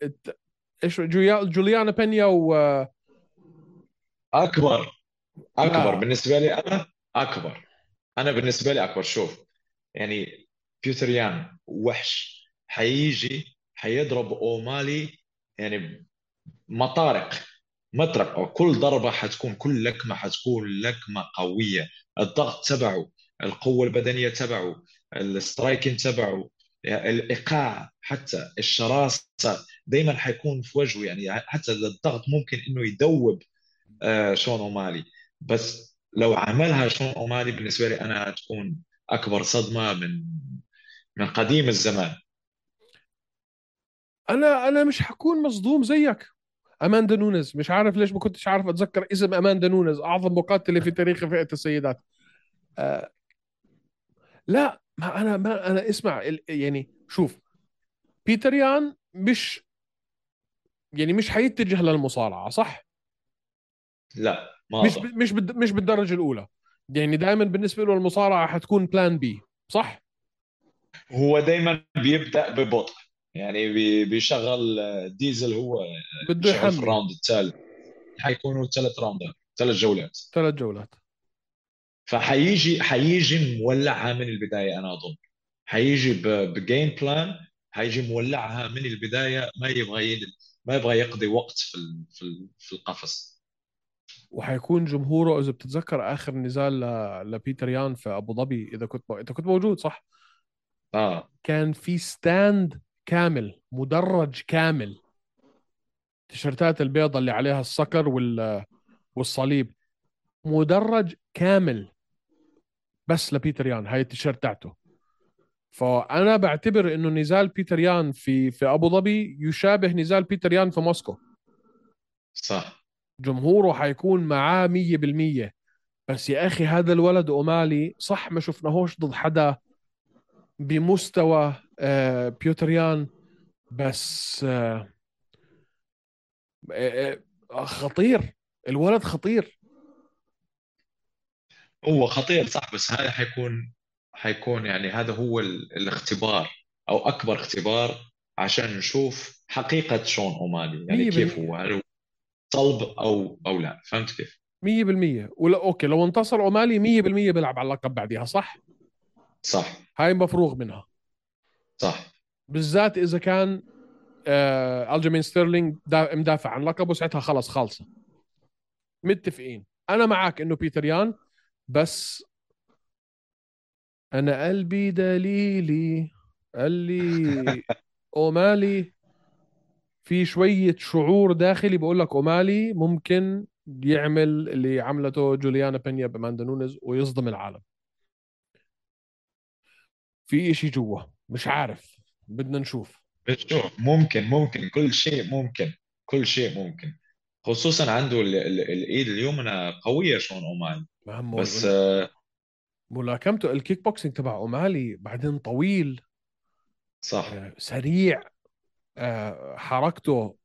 إيش جوليانا بينيا و أكبر أكبر لا. بالنسبة لي أنا أكبر أنا بالنسبة لي أكبر شوف يعني بيوتريان وحش حيجي حيضرب أومالي يعني مطارق مطرق كل ضربة حتكون كل لكمة حتكون لكمة قوية. الضغط تبعه القوة البدنية تبعه ال striking تبعه الإيقاع حتى الشراسة دائما حيكون في وجهه. يعني حتى الضغط ممكن إنه يدوب آه، شون أومالي. بس لو عملها شون أومالي بالنسبة لي أنا هتكون أكبر صدمة من من قديم الزمان. أنا أنا مش حكون مصدوم زيك. أماندا نونز مش عارف ليش ما كنتش عارف أتذكر اسم أماندا نونز أعظم مقاتله في تاريخ فئة السيدات. آه لا ما أنا ما أنا اسمع يعني شوف بيتر يان مش يعني مش حيتجه للمصارعة صح؟ لا ما مش ب... مش بد... مش بالدرجة الأولى. يعني دائما بالنسبة له المصارعة حتكون plan B صح؟ هو دائما بيبدأ ببطء. يعني بي... بيشغل ديزل هو بده يحمل في ال round الثالث حيكونوا ثلاث راوندات ثلاث جولات. ثلاث جولات. فحيجي حيجي مولعها من البداية أنا أظن. حيجي ب game plan حيجي مولعها من البداية ما يبغى ما يبغى يقضي وقت في في في القفص. وحيكون جمهوره إذا بتتذكر آخر نزال لبيتر يان في أبو ظبي إذا كنت انت كنت موجود صح؟ آه. كان في stand كامل مدرج كامل. التيشيرتات البيضاء اللي عليها الصقر وال والصليب. مدرج كامل. بس لبيتر يان هاي التيشيرت تاعته. فأنا بعتبر إنه نزال بيتر يان في في أبو ظبي يشابه نزال بيتر يان في موسكو. صح. جمهوره حيكون معاه 100% بس يا أخي هذا الولد أومالي صح ما شفناهوش ضد حدا. بمستوى آه، بيتر يان بس آه، آه، خطير. الولد خطير. هو خطير صح بس هذا حيكون حيكون يعني هذا هو ال... الاختبار أو أكبر اختبار عشان نشوف حقيقة شون اومالي يعني كيف. هو؟ هل هو صلب أو أو لا؟ فهمت كيف؟ 100% ولا أوكي لو انتصر اومالي 100% بيلعب على اللقب بعديها صح؟ صح. هاي مفروغ منها. صح. بالذات إذا كان آه الجيمين ستيرلينج دا مدافع عن لقبه ساعتها خلص خالصة. متفقين. أنا معك إنه بيتر يان بس أنا قلبي دليلي قال لي [LAUGHS] أومالي في شوية شعور داخلي بقول لك أومالي ممكن يعمل اللي عملته جوليانا بينيا باماندا نونز ويصدم العالم. في إشي جوا مش عارف بدنا نشوف. بتشوف ممكن ممكن كل شيء ممكن كل شيء ممكن. خصوصا عنده ال... ال... الإيد اليمنى قوية شون اومالي بس آه، ملاكمته الكيك بوكسينج تبع أومالي بعدين طويل. صح. آه، سريع. آه، حركته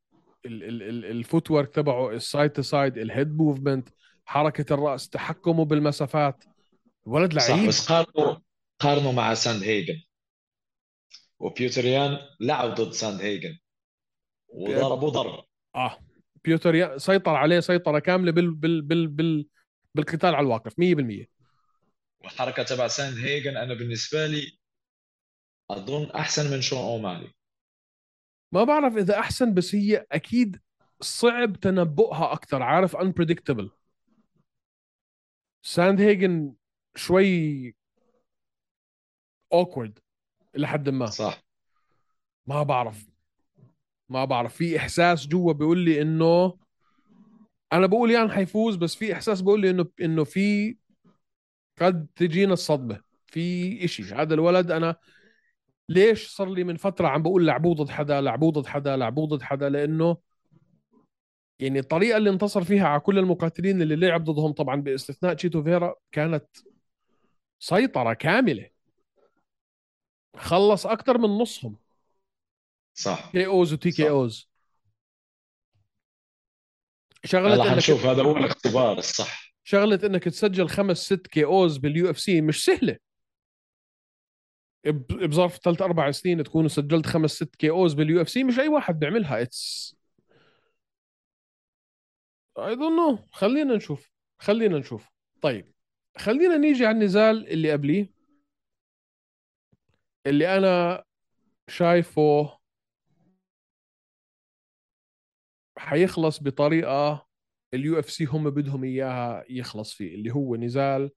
ال- ال- ال- ال footwork تبعه ال side to side ال head movement حركة الرأس تحكمه بالمسافات. صح لعيب. بس قارنوا قارنوا مع ساند هيجن. وبيوتر يان لعب ضد ساند هيجن. وضربوا ضرب آه. بيوتر يا- سيطر عليه سيطرة كاملة بال بال بال بال بالقتال على الواقف 100% والحركة تبع ساند هيجن أنا بالنسبة لي أظن أحسن من شون اومالي ما بعرف إذا أحسن بس هي أكيد صعب تنبؤها أكثر عارف؟ unpredictable. ساند هيجن شوي awkward لحد ما. صح. ما بعرف. ما بعرف. في إحساس جوا بيقول لي إنه أنا بقول يان حيفوز بس في إحساس بيقول لي إنه إنه في قد تجينا الصدمة. في إشي. هذا الولد أنا ليش صار لي من فترة عم بقول لعبوه ضد حدا لعبوه ضد حدا لعبوه ضد حدا؟ لأنه يعني الطريقة اللي انتصر فيها على كل المقاتلين اللي لعب ضدهم طبعا بإستثناء تشيتو فيرا كانت سيطرة كاملة. خلص أكثر من نصهم. صح. KOs و TKOs. شغلة إنك حنشوف هذا هو الاختبار الصح. شغلة إنك تسجل خمس ست KOs بال UFC مش سهلة. بظرف ثلاث أربع سنين تكون سجلت خمس ست KOs بال UFC مش أي واحد بيعملها. It's I don't know خلينا نشوف. خلينا نشوف. طيب خلينا نيجي على النزال اللي قبليه. اللي أنا شايفه حيخلص بطريقة ال UFC هم بدهم إياها يخلص فيه اللي هو نزال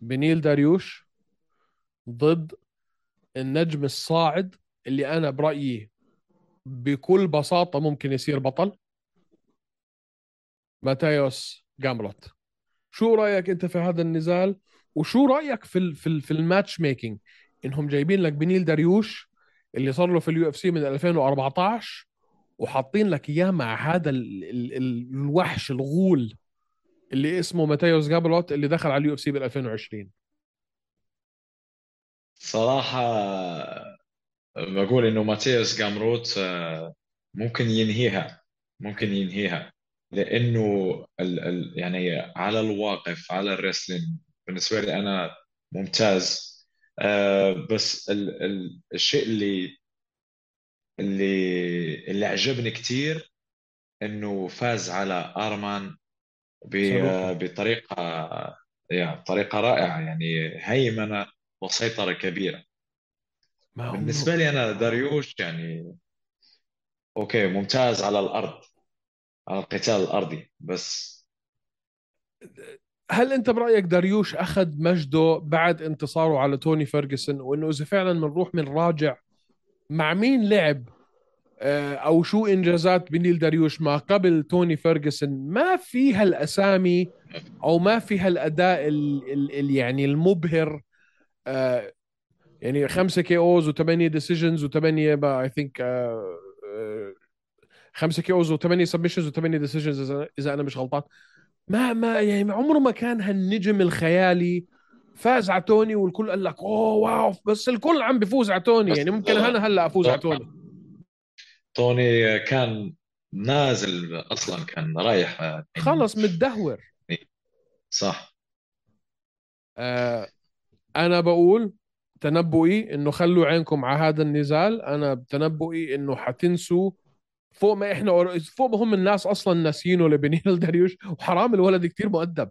بنيل داريوش ضد النجم الصاعد اللي أنا برأيي بكل بساطة ممكن يصير بطل. ماتايوس جامروت شو رأيك أنت في هذا النزال؟ وشو رأيك في في في ال matchmaking إنهم جايبين لك بنيل داريوش اللي صار له في ال UFC من 2014 وحاطين لك إياه مع هذا ال ال ال الوحش الغول اللي اسمه ماتايوس جامروت اللي دخل على ال UFC بال 2020 صراحة بقول إنه ماتيوس جامروت آه، ممكن ينهيها ممكن ينهيها لأنه ال ال يعني على الواقف على ال wrestling بالنسبة لي أنا ممتاز. آه، بس ال ال الشيء اللي اللي اللي عجبني كثير إنه فاز على آرمان. بطريقة يعني طريقة رائعة يعني هيمنة وسيطرة كبيرة بالنسبة لي أنا داريوش يعني okay ممتاز على الأرض على القتال الأرضي بس هل انت برأيك داريوش أخذ مجده بعد انتصاره على توني فيرجسون وإنه إذا فعلا بنروح من راجع مع مين لعب؟ آه، أو شو إنجازات بنيل داريوش ما قبل توني فيرجسون؟ ما في هالأسامي أو ما في هالأداء ال ال ال يعني المبهر آه، يعني خمسة KOs وثمانية decisions وثمانيه I think خمسة KOs وثمانية submissions وثمانية decisions إذا أنا مش غلطان. ما ما يعني عمره ما كان هالنجم الخيالي فاز على توني والكل قال لك oh wow. بس الكل عم بيفوز على توني يعني ممكن أنا هلأ أفوز على توني. توني كان نازل أصلا كان رايح يعني خلص متدهور. صح. آه أنا بقول تنبؤي إنه خلوا عينكم على هذا النزال أنا تنبؤي إنه حتنسوا فوق ما إحنا فوق ما هم الناس أصلا ناسينه لبنيل داريوش وحرام الولد كتير مؤدب.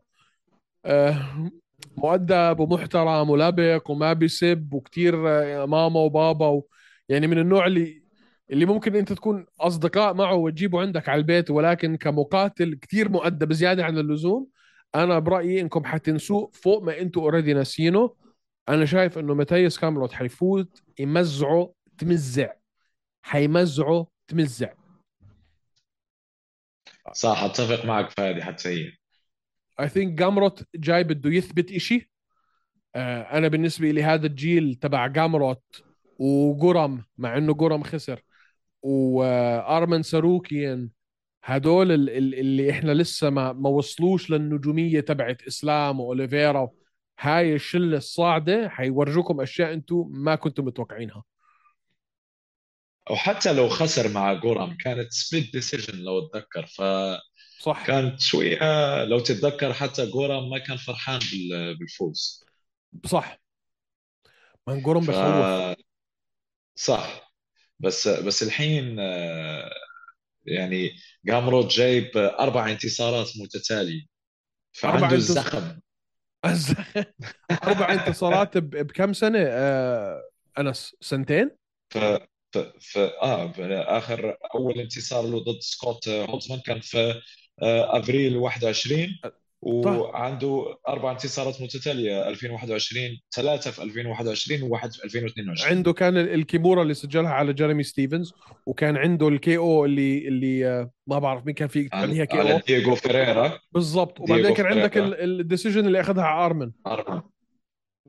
آه مؤدب ومحترم ولبق وما بيسب وكتير آه، ماما وبابا و... يعني من النوع اللي اللي ممكن أنت تكون أصدقاء معه وتجيبه عندك على البيت ولكن كمقاتل كتير مؤدب زيادة عن اللزوم أنا برأيي إنكم حتنسوه فوق ما أنتم already ناسينه. أنا شايف إنه ماتياس جامروت حيفوت يمزعه تمزع. حيمزعه تمزع. صح أتفق معك حتى هي. I think جامروت جاي بده يثبت إشي. آه أنا بالنسبة لي هذا الجيل تبع جامروت وجورام مع إنه جورام خسر وارمن ساروكيان هدول اللي إحنا لسه ما ما وصلوش للنجومية تبعت إسلام وأوليفيرا. هاي الشلة الصاعدة حيورجوكم أشياء أنتم ما كنتم متوقعينها. أو حتى لو خسر مع جورام كانت split decision لو اتذكر ف صح. كانت شوية لو تتذكر حتى جورام ما كان فرحان بالفوز. صح. من جورام ف... بخوف صح. بس بس الحين يعني جامروت جايب أربع انتصارات متتالية. فعنده الزخم. [LAUGHS] أربع انتصارات بكم سنة؟ آه انس سنتين؟ ف ف ف آه آخر أول انتصار له ضد سكوت هولزمان كان في آه أبريل 21 وعنده أربع انتصارات متتالية 2021 ثلاثة في 2021 وواحد في 2022 عنده كان ال kimura اللي سجلها على جيريمي ستيفنز وكان عنده ال KO اللي اللي آه، ما بعرف مين كان في عليها KO. دييغو فيريرا. بالضبط. وبعدين كان عندك ال decision اللي أخذها على أرمن. أرمن.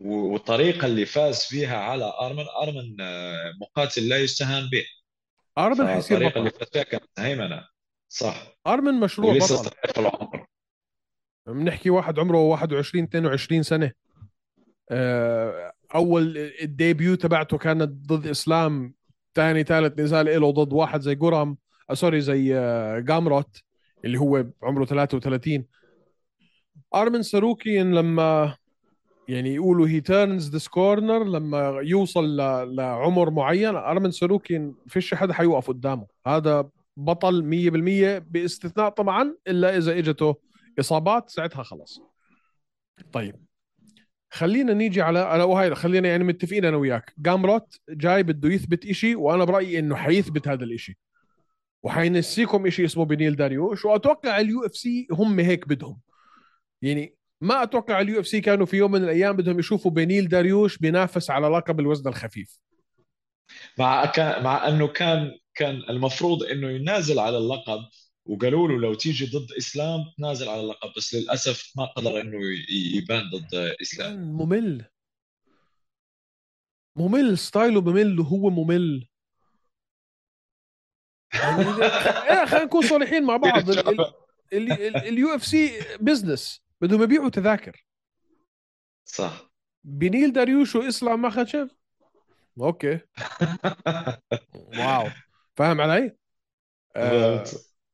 والطريقة اللي فاز فيها على أرمن أرمن آه، مقاتل لا يستهان به. أرمن حيصير الطريقة اللي فاز فيها كانت هيمنه صح. أرمن مشروع بطل. العمر بنحكي واحد عمره 21 22 سنة. آه، أول ال debut تبعته كانت ضد إسلام. ثاني ثالث نزال له ضد واحد زي جورام آه sorry زي جامروت اللي هو عمره 33 أرمن ساروكيان لما يعني يقولوا he turns this corner لما يوصل لعمر معين. أرمن ساروكيان فيش حدا حيوقف قدامه. هذا بطل 100% باستثناء طبعا إلا إذا إجته إصابات ساعتها خلص طيب. خلينا نيجي على أنا وهي خلينا يعني متفقين أنا وياك. جامروت جاي بده يثبت إشي وأنا برأيي إنه حيثبت هذا الإشي. وحينسيكم إشي اسمه بنيل داريوش. وأتوقع ال UFC هم هيك بدهم. يعني ما أتوقع ال UFC كانوا في يوم من الأيام بدهم يشوفوا بنيل داريوش بينافس على لقب الوزن الخفيف مع كان مع انه كان كان المفروض انه ينازل على اللقب وقالوا له لو تيجي ضد اسلام تنازل على اللقب بس للاسف ما قدر انه يبان ضد اسلام ممل ممل style ه ممل وهو ممل يعني إيه، خلينا نكون صريحين مع بعض ال UFC business بدهم يبيعوا تذاكر. صح. بنيل داريوش وإسلام ما شاف okay. [LAUGHS] Wow. فاهم علي؟ آه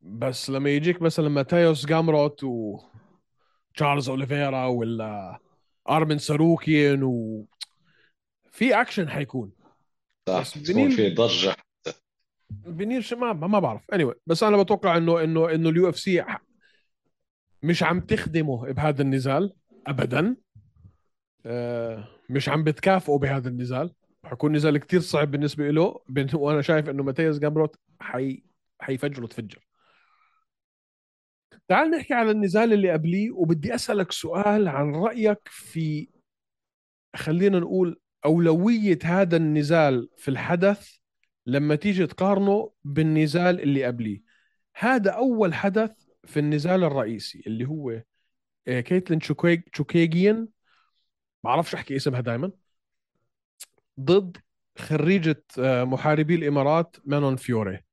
بس لما يجيك مثلا ماتيوس جامروت و تشارلز أوليفيرا ولا أرمن ساروكيان و في أكشن حيكون. صح. بنيل في ضجة. بنيل ما ما بعرف. اني anyway. بس أنا بتوقع انه انه إنه ال UFC مش عم تخدمه بهذا النزال ابدا. آه، مش عم بتكافئه بهذا النزال. حيكون نزال كتير صعب بالنسبة له وأنا شايف إنه ماتياس جامروت حي حيفجره تفجر. تعال نحكي على النزال اللي قبليه وبدي أسألك سؤال عن رأيك في خلينا نقول أولوية هذا النزال في الحدث لما تيجي تقارنه بالنزال اللي قبليه. هذا أول حدث في النزال الرئيسي اللي هو آه، كيتلين شوكيج شوكيجيان بعرفش أحكي اسمها دائما ضد خريجة آه، محاربي الإمارات مانون فيوري.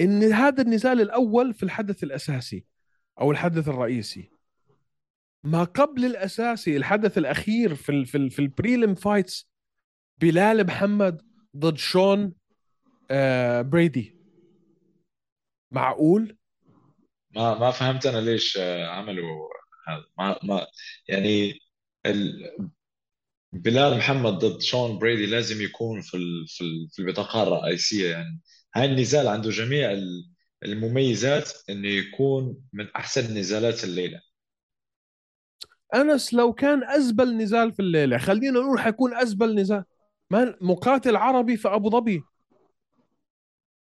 إن هذا النزال الأول في الحدث الأساسي أو الحدث الرئيسي. ما قبل الأساسي الحدث الأخير في ال في ال في ال prelim fights بلال محمد ضد شون آه بريدي. معقول؟ ما ما فهمت أنا ليش آه، عملوا هذا. ما ما يعني ال... بلال محمد ضد شون بريدي لازم يكون في ال... في ال... في البطاقه الرئيسية. يعني هاي النزال عنده جميع ال- المميزات إنه يكون من أحسن نزالات الليلة. أنس لو كان أزبل نزال في الليلة خلينا نقول حيكون أزبل نزال. مقاتل عربي في أبو ظبي.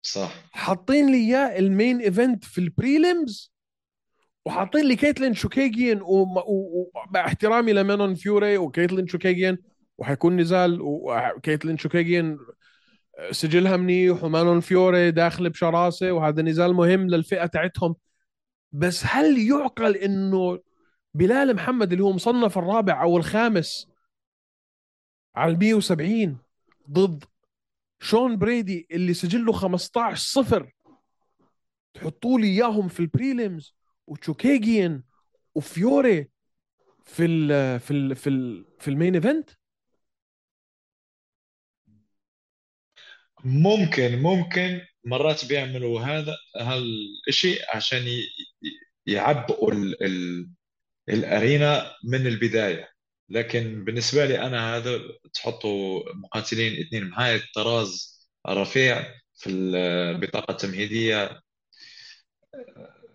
صح. حاطين لي إياه ال main event في ال prelims وحاطين لي كيتلين شوكيجيان ومع احترامي لمانون فيوري وكيتلين شوكيجيان وحيكون نزال وكيتلين شوكيجيان سجلها منيح ومانون فيوري داخل بشراسة وهذا نزال مهم للفئة تاعتهم. بس هل يعقل إنه بلال محمد اللي هو مصنف الرابع أو الخامس على ال 170 ضد شون بريدي اللي سجله 15 صفر. تحطوا لي إياهم في ال prelims وتشوكيجيان وفيوري في ال في ال في ال في ال main event؟ ممكن ممكن مرات بيعملوا هذا هالشيء عشان يعبئوا ال... ال... الأرينا من البداية. لكن بالنسبة لي أنا هذا تحطوا مقاتلين اثنين من هاي الطراز الرفيع في البطاقة التمهيدية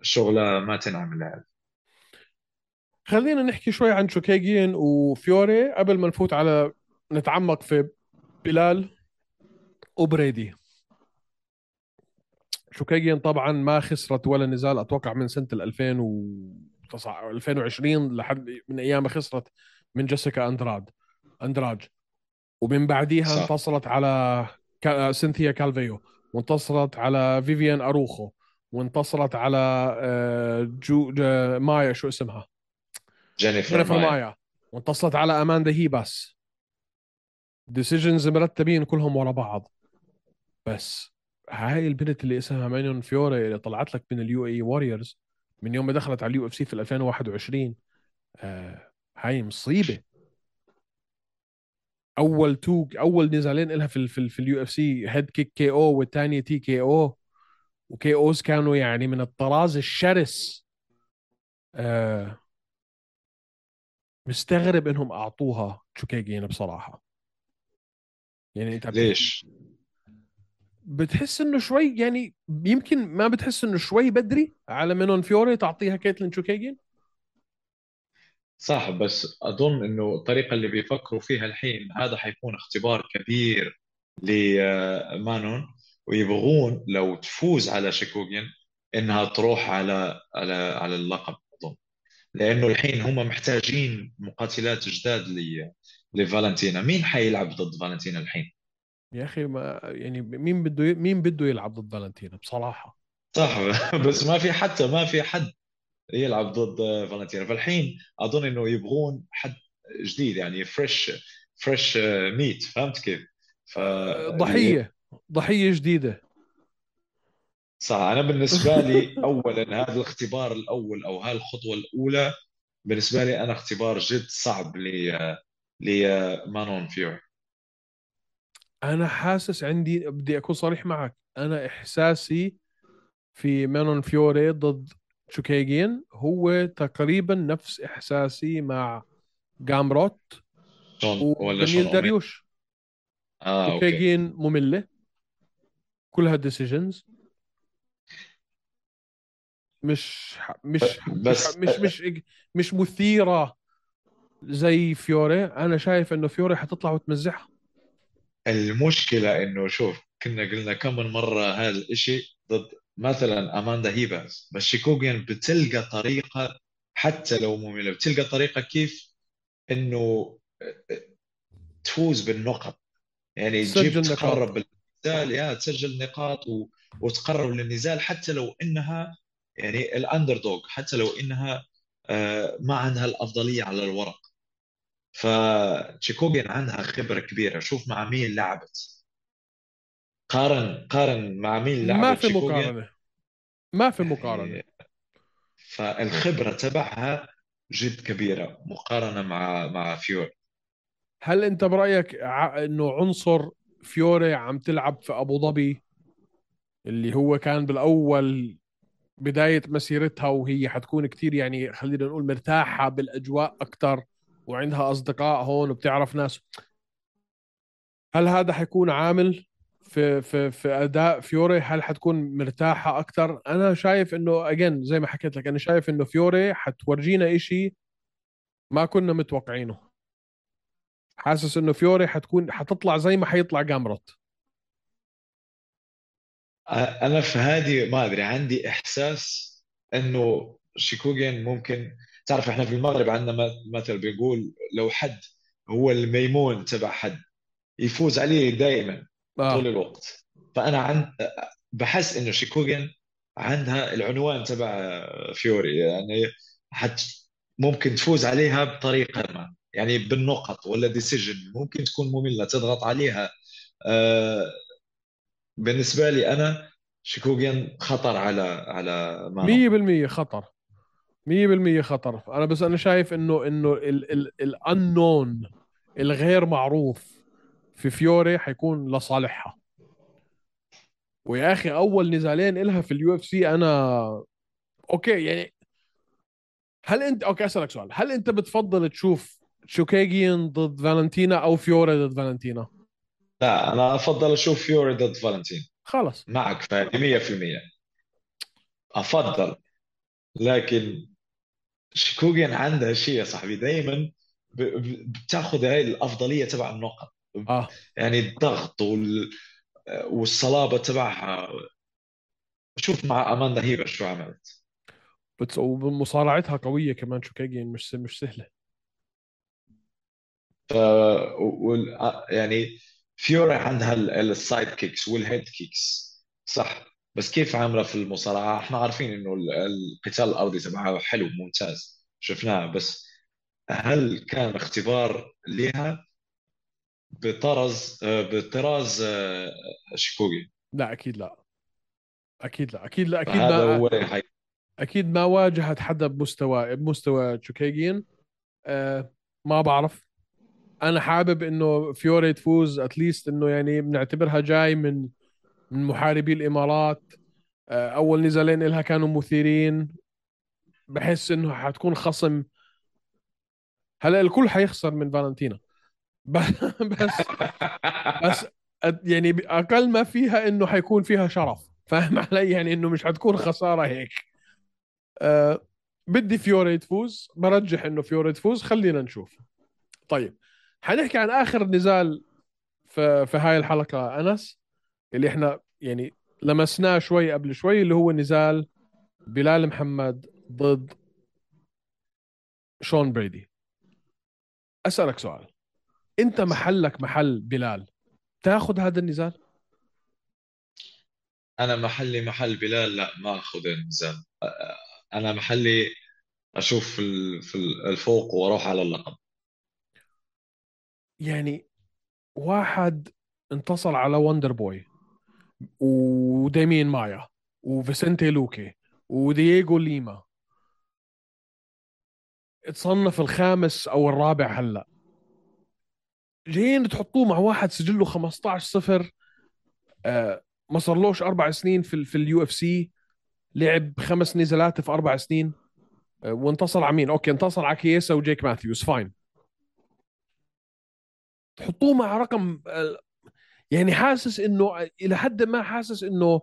شغلة ما تنعمل هذا خلينا نحكي شوي عن شوكيجيان وفيوري قبل ما نفوت على نتعمق في بلال وبريدي. شوكيجيان طبعا ما خسرت ولا نزال أتوقع من سنة ال 2000 و 2020 لحد من أيام خسرت من جيسيكا أندراد. أندراج. ومن بعديها صح. انتصرت على كا... سينثيا كالفيو. وانتصرت على فيفيان أروخو. وانتصرت على آه، جو... جو... مايا شو اسمها؟ جينيفر جينيفر مايا. مايا. وانتصرت على أماندا هيباس. Decisions مرتبين كلهم ورا بعض. بس هاي البنت اللي اسمها مانون فيوري اللي طلعت لك من ال UAE Warriors من يوم ما دخلت على ال UFC في 2021 آه هاي مصيبة. أول two أول نزالين لها في ال في, ال في ال UFC head kick KO والثانيه TKO و KOs كانوا يعني من الطراز الشرس. آه مستغرب إنهم أعطوها تشوكيجين بصراحة. يعني انت ليش؟ بتحس إنه شوي يعني يمكن ما بتحس إنه شوي بدري على مانون فيوري تعطيها كيتلين شوكيجين صح بس أظن إنه الطريقة اللي بيفكروا فيها الحين هذا حيكون اختبار كبير لمانون ويبغون لو تفوز على شيكوغين إنها تروح على على على اللقب أظن. لأنه الحين هم محتاجين مقاتلات جداد ل لفالنتينا. مين حيلعب ضد فالنتينا الحين؟ يا أخي ما يعني مين بده مين بده يلعب ضد فالنتينا؟ بصراحة. صح [LAUGHS] بس ما في حتى ما في حد. يلعب ضد فالنتينا. فالحين أظن إنه يبغون حد جديد يعني fresh fresh meat فهمت كيف؟ ف ضحية ضحية جديدة. صح. أنا بالنسبة لي اولا هذا الاختبار الأول أو هذه الخطوه الأولى بالنسبة لي أنا اختبار جد صعب ل لمانون فيوري أنا حاسس عندي بدي أكون صريح معك أنا إحساسي في مانون فيوري ضد شوكيجين هو تقريبا نفس إحساسي مع جامروت وبنيل داريوش. آه okay. مملة. كلها decisions مش مش بس مش مش مش, مش مثيرة زي فيوري. أنا شايف إنه فيوري حتطلع وتمسحها. المشكلة إنه شوف كنا قلنا كم من مرة هذا الشيء ضد مثلا اماندا هيباز بس شيكوغيان بتلقى طريقة حتى لو ممله بتلقى طريقة كيف إنه تفوز بالنقط. يعني تجيب. تقرب النزال يا تسجل نقاط و... وتقرب للنزال حتى لو إنها يعني ال underdog حتى لو إنها آه، ما عندها الأفضلية على الورق. فتشيكوغين عندها خبرة كبيرة. شوف مع مين لعبت. قارن قارن مع مين لعبت ما في. مقارنة. ما في مقارنة. يعني فالخبرة تبعها جد كبيرة مقارنة مع مع فيور هل أنت برأيك ع- إنه عنصر فيوري عم تلعب في أبو ظبي اللي هو كان بالأول بداية مسيرتها وهي حتكون كثير يعني خلينا نقول مرتاحة بالأجواء أكثر وعندها أصدقاء هون وبتعرف ناس؟ هل هذا حيكون عامل؟ في في في أداء فيوري هل حتكون مرتاحة أكثر أنا شايف إنه again زي ما حكيت لك أنا شايف إنه فيوري حتورجينا إشي ما كنا متوقعينه. حاسس إنه فيوري حتكون حتطلع زي ما حيطلع جامروت. أنا في هذه ما أدري عندي إحساس إنه شيكوغين ممكن تعرف إحنا في المغرب عندنا مثل بيقول لو حد هو الميمون تبع حد يفوز عليه دائما طول آه. الوقت. فأنا عند بحس إنه شيكوغين عندها العنوان تبع فيوري يعني حت ممكن تفوز عليها بطريقة ما يعني بالنقط ولا decision ممكن تكون مملة تضغط عليها. آه، بالنسبة لي أنا شيكوغين خطر على على مانون 100% خطر. 100% خطر. أنا بس أنا شايف انه إنه الانون الغير معروف في فيوري حيكون لصالحها ويا أخي أول نزالين إلها في ال UFC أنا okay يعني هل أنت okay أسألك سؤال. هل أنت بتفضل تشوف شوكيجيان ضد فالنتينا أو فيوري ضد فالنتينا؟ لا أنا أفضل أشوف فيوري ضد فالنتين خلص معك فادي 100% أفضل. لكن شيكوغين عندها شيء يا صاحبي دائما بتأخذ هاي الأفضلية تبع النقط. آه. يعني الضغط وال... والصلابة تبعها. شوف مع أماندا هيبر شو عملت. بس ومصارعتها قوية كمان شوكيجيان مش مش سهلة. ف... وال... يعني فيوري عندها ال side kicks وال head kicks. صح. بس كيف عاملة في المصارعة؟ إحنا عارفين إنه القتال الأرضي تبعها حلو ممتاز. شفناه. بس هل كان اختبار لها بطرز بطراز آه، شيكوغي. لا أكيد لا. أكيد لا. أكيد لا أكيد هذا ما هو. أكيد ما واجهت حدا بمستوى بمستوى تشوكيجين أه ما بعرف. أنا حابب إنه فيوري تفوز at least إنه يعني بنعتبرها جاي من من محاربي الإمارات. أه أول نزالين لها كانوا مثيرين. بحس إنه حتكون خصم. هلا الكل حيخسر من فالنتينا. [LAUGHS] بس بس يعني أقل ما فيها إنه حيكون فيها شرف. فاهم علي؟ يعني إنه مش حتكون خسارة هيك. أه بدي فيوري تفوز. برجح إنه فيوري تفوز. خلينا نشوف. طيب حنحكي عن آخر نزال في في هاي الحلقة أنس اللي إحنا يعني لمسناه شوي قبل شوي اللي هو نزال بلال محمد ضد شون بريدي. أسألك سؤال. انت محلك محل بلال. تاخذ هذا النزال؟ أنا محلي محل بلال لا ما أخذ النزال. أنا محلي أشوف في الفوق وأروح على اللقب. يعني واحد انتصر على وندر بوي وديمين مايا وفيسنتي لوكي ودييغو ليما. تصنف الخامس أو الرابع هلأ. جايين تحطوه مع واحد سجله 15 صفر آه ما صارلوش أربع سنين في في ال UFC لعب خمس نزالات في أربع سنين آه وانتصر على مين؟ okay انتصر على كييسا وجيك ماثيوز fine تحطوه مع رقم آه يعني حاسس إنه إلى حد ما حاسس إنه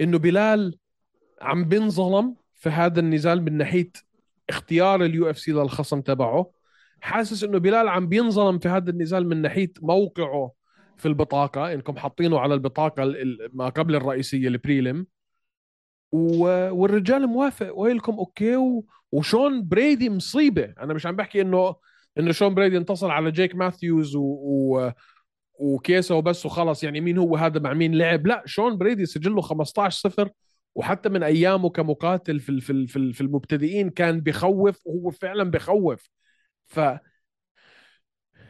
إنه بلال عم بنظلم في هذا النزال من ناحية اختيار ال UFC للخصم تبعه حاسس إنه بلال عم بينظلم في هذا النزال من ناحية موقعه في البطاقة إنكم حاطينه على البطاقة ما قبل الرئيسية ال prelim والرجال موافق welcome okay؟ وشون بريدي مصيبة. أنا مش عم بحكي انه إنه شون بريدي انتصر على جيك ماثيوز و... و... وكيسه وبس وخلص. يعني مين هو هذا؟ مع مين لعب؟ لا شون بريدي سجله 15 صفر. وحتى من أيامه كمقاتل في في في المبتدئين كان بخوف وهو فعلا بخوف. ف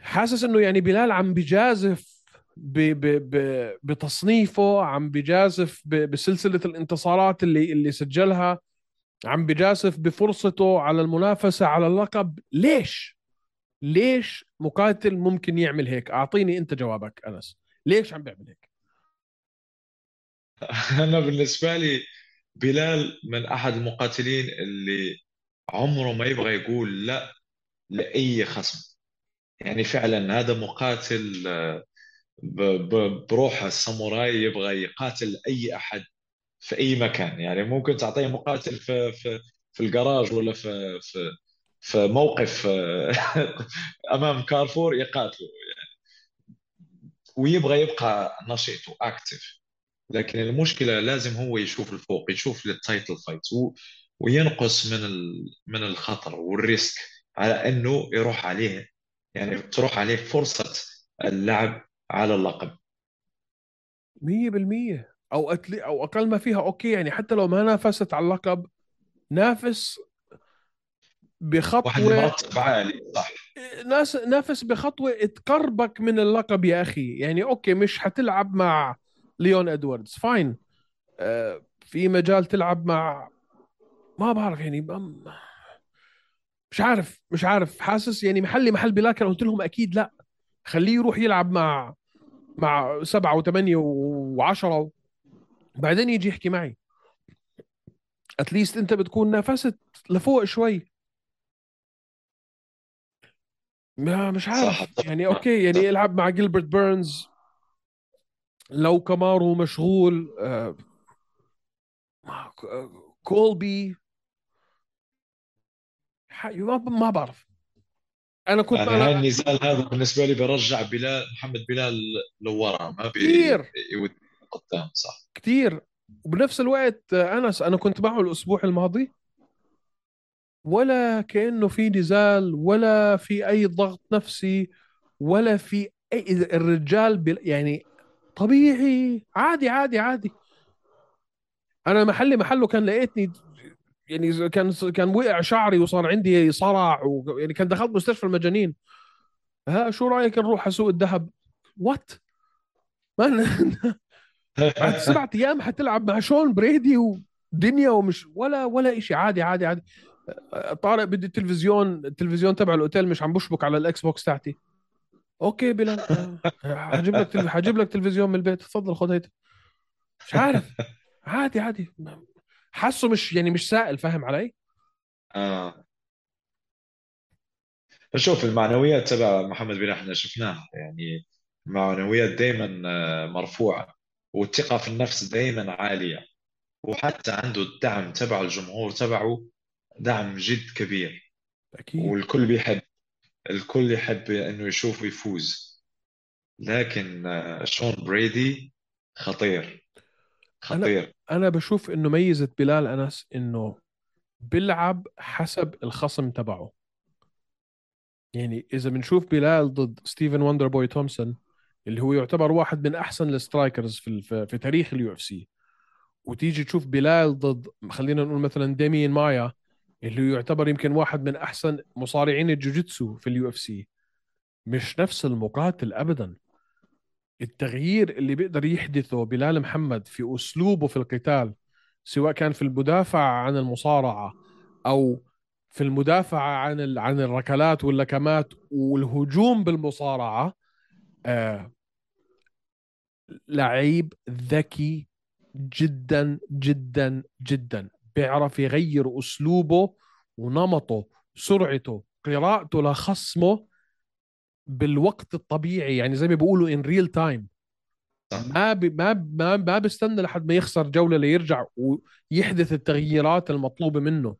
حاسس إنه يعني بلال عم بجازف ب ب ب بتصنيفه عم بجازف بسلسلة الانتصارات اللي اللي سجلها عم بجازف بفرصته على المنافسة على اللقب. ليش؟ ليش مقاتل ممكن يعمل هيك؟ أعطيني أنت جوابك أنس. ليش عم بيعمل هيك؟ [LAUGHS] أنا بالنسبة لي بلال من أحد المقاتلين اللي عمره ما يبغى يقول لا لأي خصم. يعني فعلا هذا مقاتل آه، بروحه الساموراي يبغى يقاتل أي أحد في أي مكان. يعني ممكن تعطيه مقاتل في في في الجراج ولا في في في موقف آه، [LAUGHS] أمام كارفور يقاتله يعني ويبغى يبقى نشيط و active لكن المشكلة لازم هو يشوف الفوق يشوف ال title fight وينقص من من الخطر وال risk. على إنه يروح عليه يعني تروح عليه فرصة اللعب على اللقب. 100% أو at least أو أقل ما فيها okay يعني حتى لو ما نافست على اللقب نافس بخطوة واحد عالي صح. ناس نافس بخطوة تقربك من اللقب يا أخي. يعني okay مش حتلعب مع ليون إدواردز fine. آه في مجال تلعب مع ما بعرف يعني مش عارف مش عارف. حاسس يعني محلي محل بلال كان قلت لهم أكيد لا. خليه يروح يلعب مع مع سبعة وثمانية وعشرة. بعدين يجي يحكي معي. at least أنت بتكون نافست لفوق شوي. ما مش عارف. يعني okay يعني يلعب مع جيلبرت بيرنز. لو كمارو مشغول آه كولبي. ما بعرف. أنا كنت يعني أنا... النزال هذا بالنسبة لي برجع بلال محمد بلال لورا ما بي كثير قدام صح. كثير وبنفس الوقت انس أنا كنت معه الأسبوع الماضي. ولا كأنه في نزال ولا في أي ضغط نفسي ولا في اي الرجال بل... يعني طبيعي. عادي عادي عادي. أنا محلي محله كان لقيتني يعني كان كان وقع شعري وصار عندي صرع. يعني كان دخلت مستشفى المجانين. ها شو رأيك نروح على سوق الذهب؟ what ما [LAUGHS] بعد سبعة أيام حتلعب مع شون بريدي ودنيا ومش ولا ولا شيء عادي عادي عادي. طارق بدي التلفزيون التلفزيون تبع الأوتيل مش عم بشبك على ال Xbox تاعتي. okay بلال. حجيب لك حجيب لك تلفزيون من البيت. تفضل خذ هيدا. مش عارف. عادي عادي. حاسه مش يعني مش سائل فاهم علي؟ آه. شوف المعنويات تبع محمد بن إحنا شفناها يعني معنويات دائما آه، مرفوعة والثقة في النفس دائما عالية وحتى عنده الدعم تبع الجمهور تبعه دعم جد كبير. أكيد. والكل بيحب الكل يحب إنه يشوفه يفوز لكن آه، شون بريدي خطير. خطير. أنا أنا بشوف إنه ميزة بلال أنس إنه بيلعب حسب الخصم تبعه. يعني إذا بنشوف بلال ضد ستيفن وندر بوي تومسون اللي هو يعتبر واحد من أحسن ال strikers في في تاريخ ال UFC وتيجي تشوف بلال ضد خلينا نقول مثلا ديمين مايا اللي يعتبر يمكن واحد من أحسن مصارعين الجوجيتسو في ال UFC مش نفس المقاتل ابدا. التغيير اللي بيقدر يحدثه بلال محمد في أسلوبه في القتال سواء كان في المدافعه عن المصارعة أو في المدافعه عن عن الركلات واللكمات والهجوم بالمصارعة آه لعيب ذكي جدا جدا جدا. بيعرف يغير أسلوبه ونمطه سرعته قراءته لخصمه بالوقت الطبيعي يعني زي ما بيقولوا in real time ما بي ما ما ما بيستنى لحد ما يخسر جولة ليرجع ويحدث التغييرات المطلوبة منه.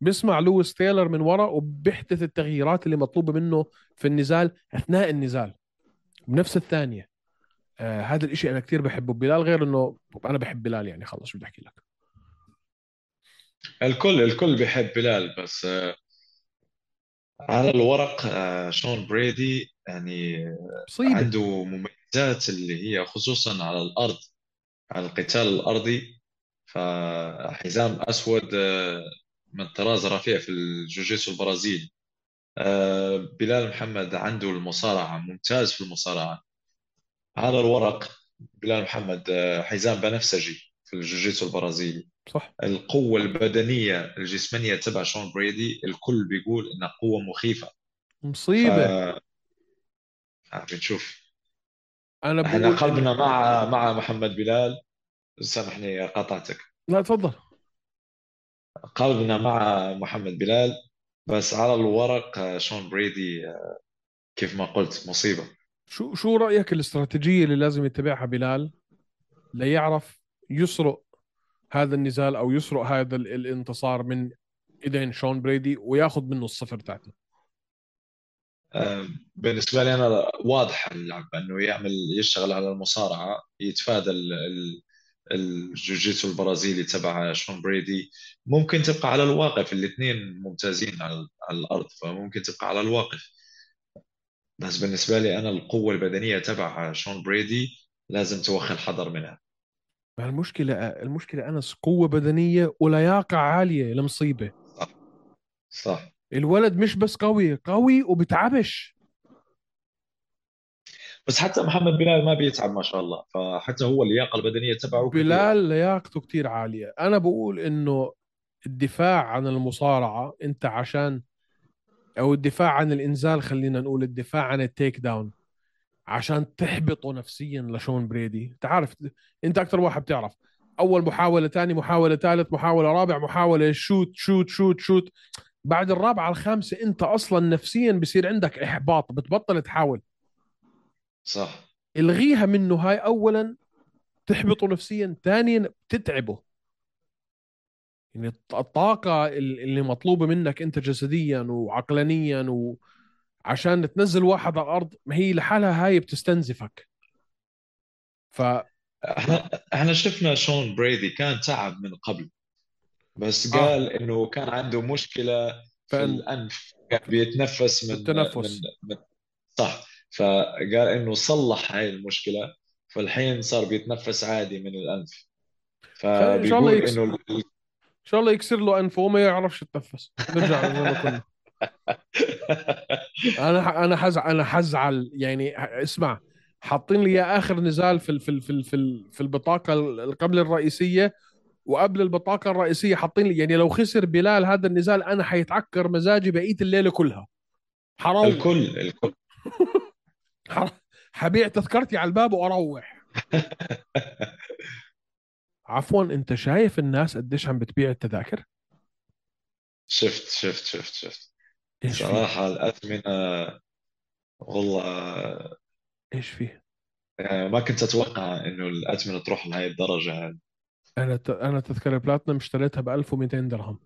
بيسمع لويس تايلر من ورا وبيحدث التغييرات اللي مطلوبة منه في النزال أثناء النزال. بنفس الثانية. آه هذا الإشي أنا كثير بحبه. بلال غير إنه أنا بحب بلال يعني. خلص شو بدي أحكي لك. الكل الكل بيحب بلال بس آه على الورق آه شون بريدي يعني مصيبة. عنده مميزات اللي هي خصوصا على الأرض على القتال الأرضي. فحزام أسود آه، من طراز رفيع في الجوجيتسو البرازيلي آه، بلال محمد عنده المصارعة ممتاز في المصارعة. على الورق بلال محمد حزام بنفسجي في الجوجيتسو البرازيلي. صح. القوة البدنية الجسمانية تبع شون بريدي الكل بيقول إنها قوة مخيفة. مصيبة. ف بنشوف. أنا إحنا بقول قلبنا مع مع محمد بلال. سامحني قطعتك لا تفضل. قلبنا مع محمد بلال بس على الورق آه، شون بريدي آه، كيف ما قلت مصيبة. شو شو رأيك الاستراتيجية اللي لازم يتبعها بلال ليعرف يسرق هذا النزال أو يسرق هذا ال- الانتصار من إيدين شون بريدي وياخذ منه الصفر تاعته آه، بالنسبة لي أنا واضح اللعبة أنه يعمل يشتغل على المصارعة يتفادى ال- ال- الجوجيتسو البرازيلي تبع شون بريدي. ممكن تبقى على الواقف الاثنين ممتازين على الأرض فممكن تبقى على الواقف. بس بالنسبة لي أنا القوة البدنية تبع شون بريدي لازم توخي الحذر منها. ما المشكلة المشكلة أنس قوة بدنية ولياقه عالية المصيبه صح. الولد مش بس قوي قوي وبتعبش. بس حتى محمد بلال ما بيتعب ما شاء الله فحتى هو اللياقة البدنية تبعه. بلال لياقته كتير عالية. أنا بقول إنه الدفاع عن المصارعة أنت عشان أو الدفاع عن الإنزال خلينا نقول الدفاع عن ال takedown. عشان تحبطه نفسيا لشون بريدي. أنت عارف أنت أكثر واحد بتعرف. أول محاولة ثاني محاولة ثالث محاولة رابع محاولة shoot shoot shoot shoot بعد الرابعة الخامسة أنت أصلا نفسيا بصير عندك إحباط بتبطل تحاول. صح. الغيها منه هاي اولا تحبطه نفسيا ثانيا بتتعبه يعني الط- الطاقة ال- اللي مطلوبة منك أنت جسديا وعقلانيا وعشان تنزل واحد على الأرض ما هي لحالها هاي بتستنزفك. ف إحنا شفنا شون بريدي كان تعب من قبل بس آه. قال إنه كان عنده مشكلة في الأنف كان بيتنفس من التنفس. من, من صح. فقال إنه صلح هاي المشكلة فالحين صار بيتنفس عادي من الأنف. فبيقول إنه إن شاء الله يكسر له أنفه وما يعرفش يتنفس. كنا [LAUGHS] أنا أنا حزعل أنا حزعل. يعني اسمع حاطين لي آخر نزال في ال- في ال- في ال- في ال- في البطاقة ال- قبل الرئيسية وقبل البطاقة الرئيسية. حاطين لي يعني لو خسر بلال هذا النزال أنا حيتعكر مزاجي بقية الليلة كلها. حروح الكل الكل. [LAUGHS] حبيع تذكرتي على الباب وأروح. [LAUGHS] عفوا أنت شايف الناس قديش عم بتبيع التذاكر؟ شفت شفت شفت شفت. إيش في صراحة الأثمنة والله إيش في يعني ما كنت أتوقع إنه الأثمنة تروح لهي الدرجة. يعني أنا ت... أنا تذكره بلاتنم اشتريتها ب 1200 درهم.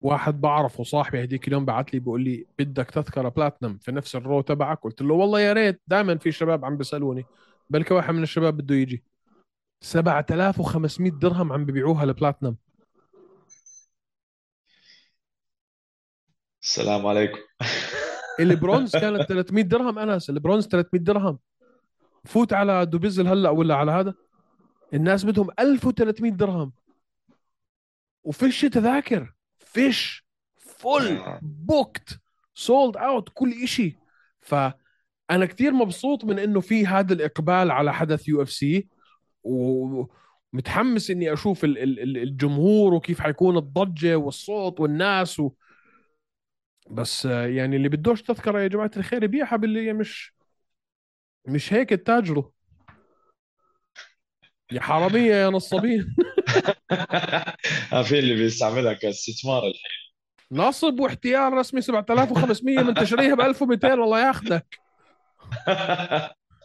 واحد بعرفه صاحبي هديك اليوم بعت لي بيقول لي بدك تذكرة بلاتنم في نفس الرو تبعك؟ قلت له والله يا ريت دائما في شباب عم بيسألوني. بلكي واحد من الشباب بده يجي. 7500 درهم عم ببيعوها البلاتنم. السلام عليكم. البرونز [LAUGHS] كانت 300 درهم أنس البرونز 300 درهم. فوت على Dubizzle هلأ ولا على هذا؟ الناس بدهم 1300 درهم. وفيش تذاكر. فيش. full. آه. booked. sold out كل إشي. فأنا كثير مبسوط من إنه في هذا الإقبال على حدث UFC. ومتحمس إني أشوف ال- ال- ال- الجمهور وكيف حيكون الضجة والصوت والناس و... بس آه، يعني اللي بدوش تذكره يا جماعة الخير يبيعها باللي مش مش هيك تاجروا يا حرامية يا نصابين. [LAUGHS] في اللي بيستعملها كاستثمار الحين. نصب واحتيال رسمي 7500 من تشريها ب 1200 والله ياخذك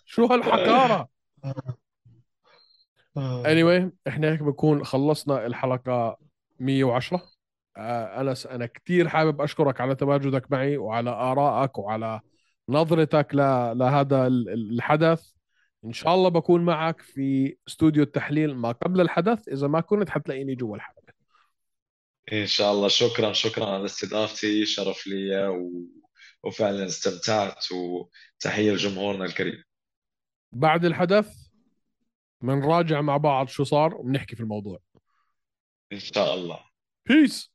شو هالحقاره anyway إحنا هيك بنكون خلصنا الحلقة 110 آه انس أنا كثير حابب أشكرك على تواجدك معي وعلى آرائك وعلى نظرتك. لهذا ال- ال- الحدث. إن شاء الله بكون معك في استوديو التحليل ما قبل الحدث. إذا ما كنت حتلاقيني جوا الحلبة إن شاء الله. شكرا شكرا على استضافتي. شرف لي و... وفعلا استمتعت. وتحية لجمهورنا الكريم. بعد الحدث بنراجع مع بعض شو صار وبنحكي في الموضوع. إن شاء الله. بيس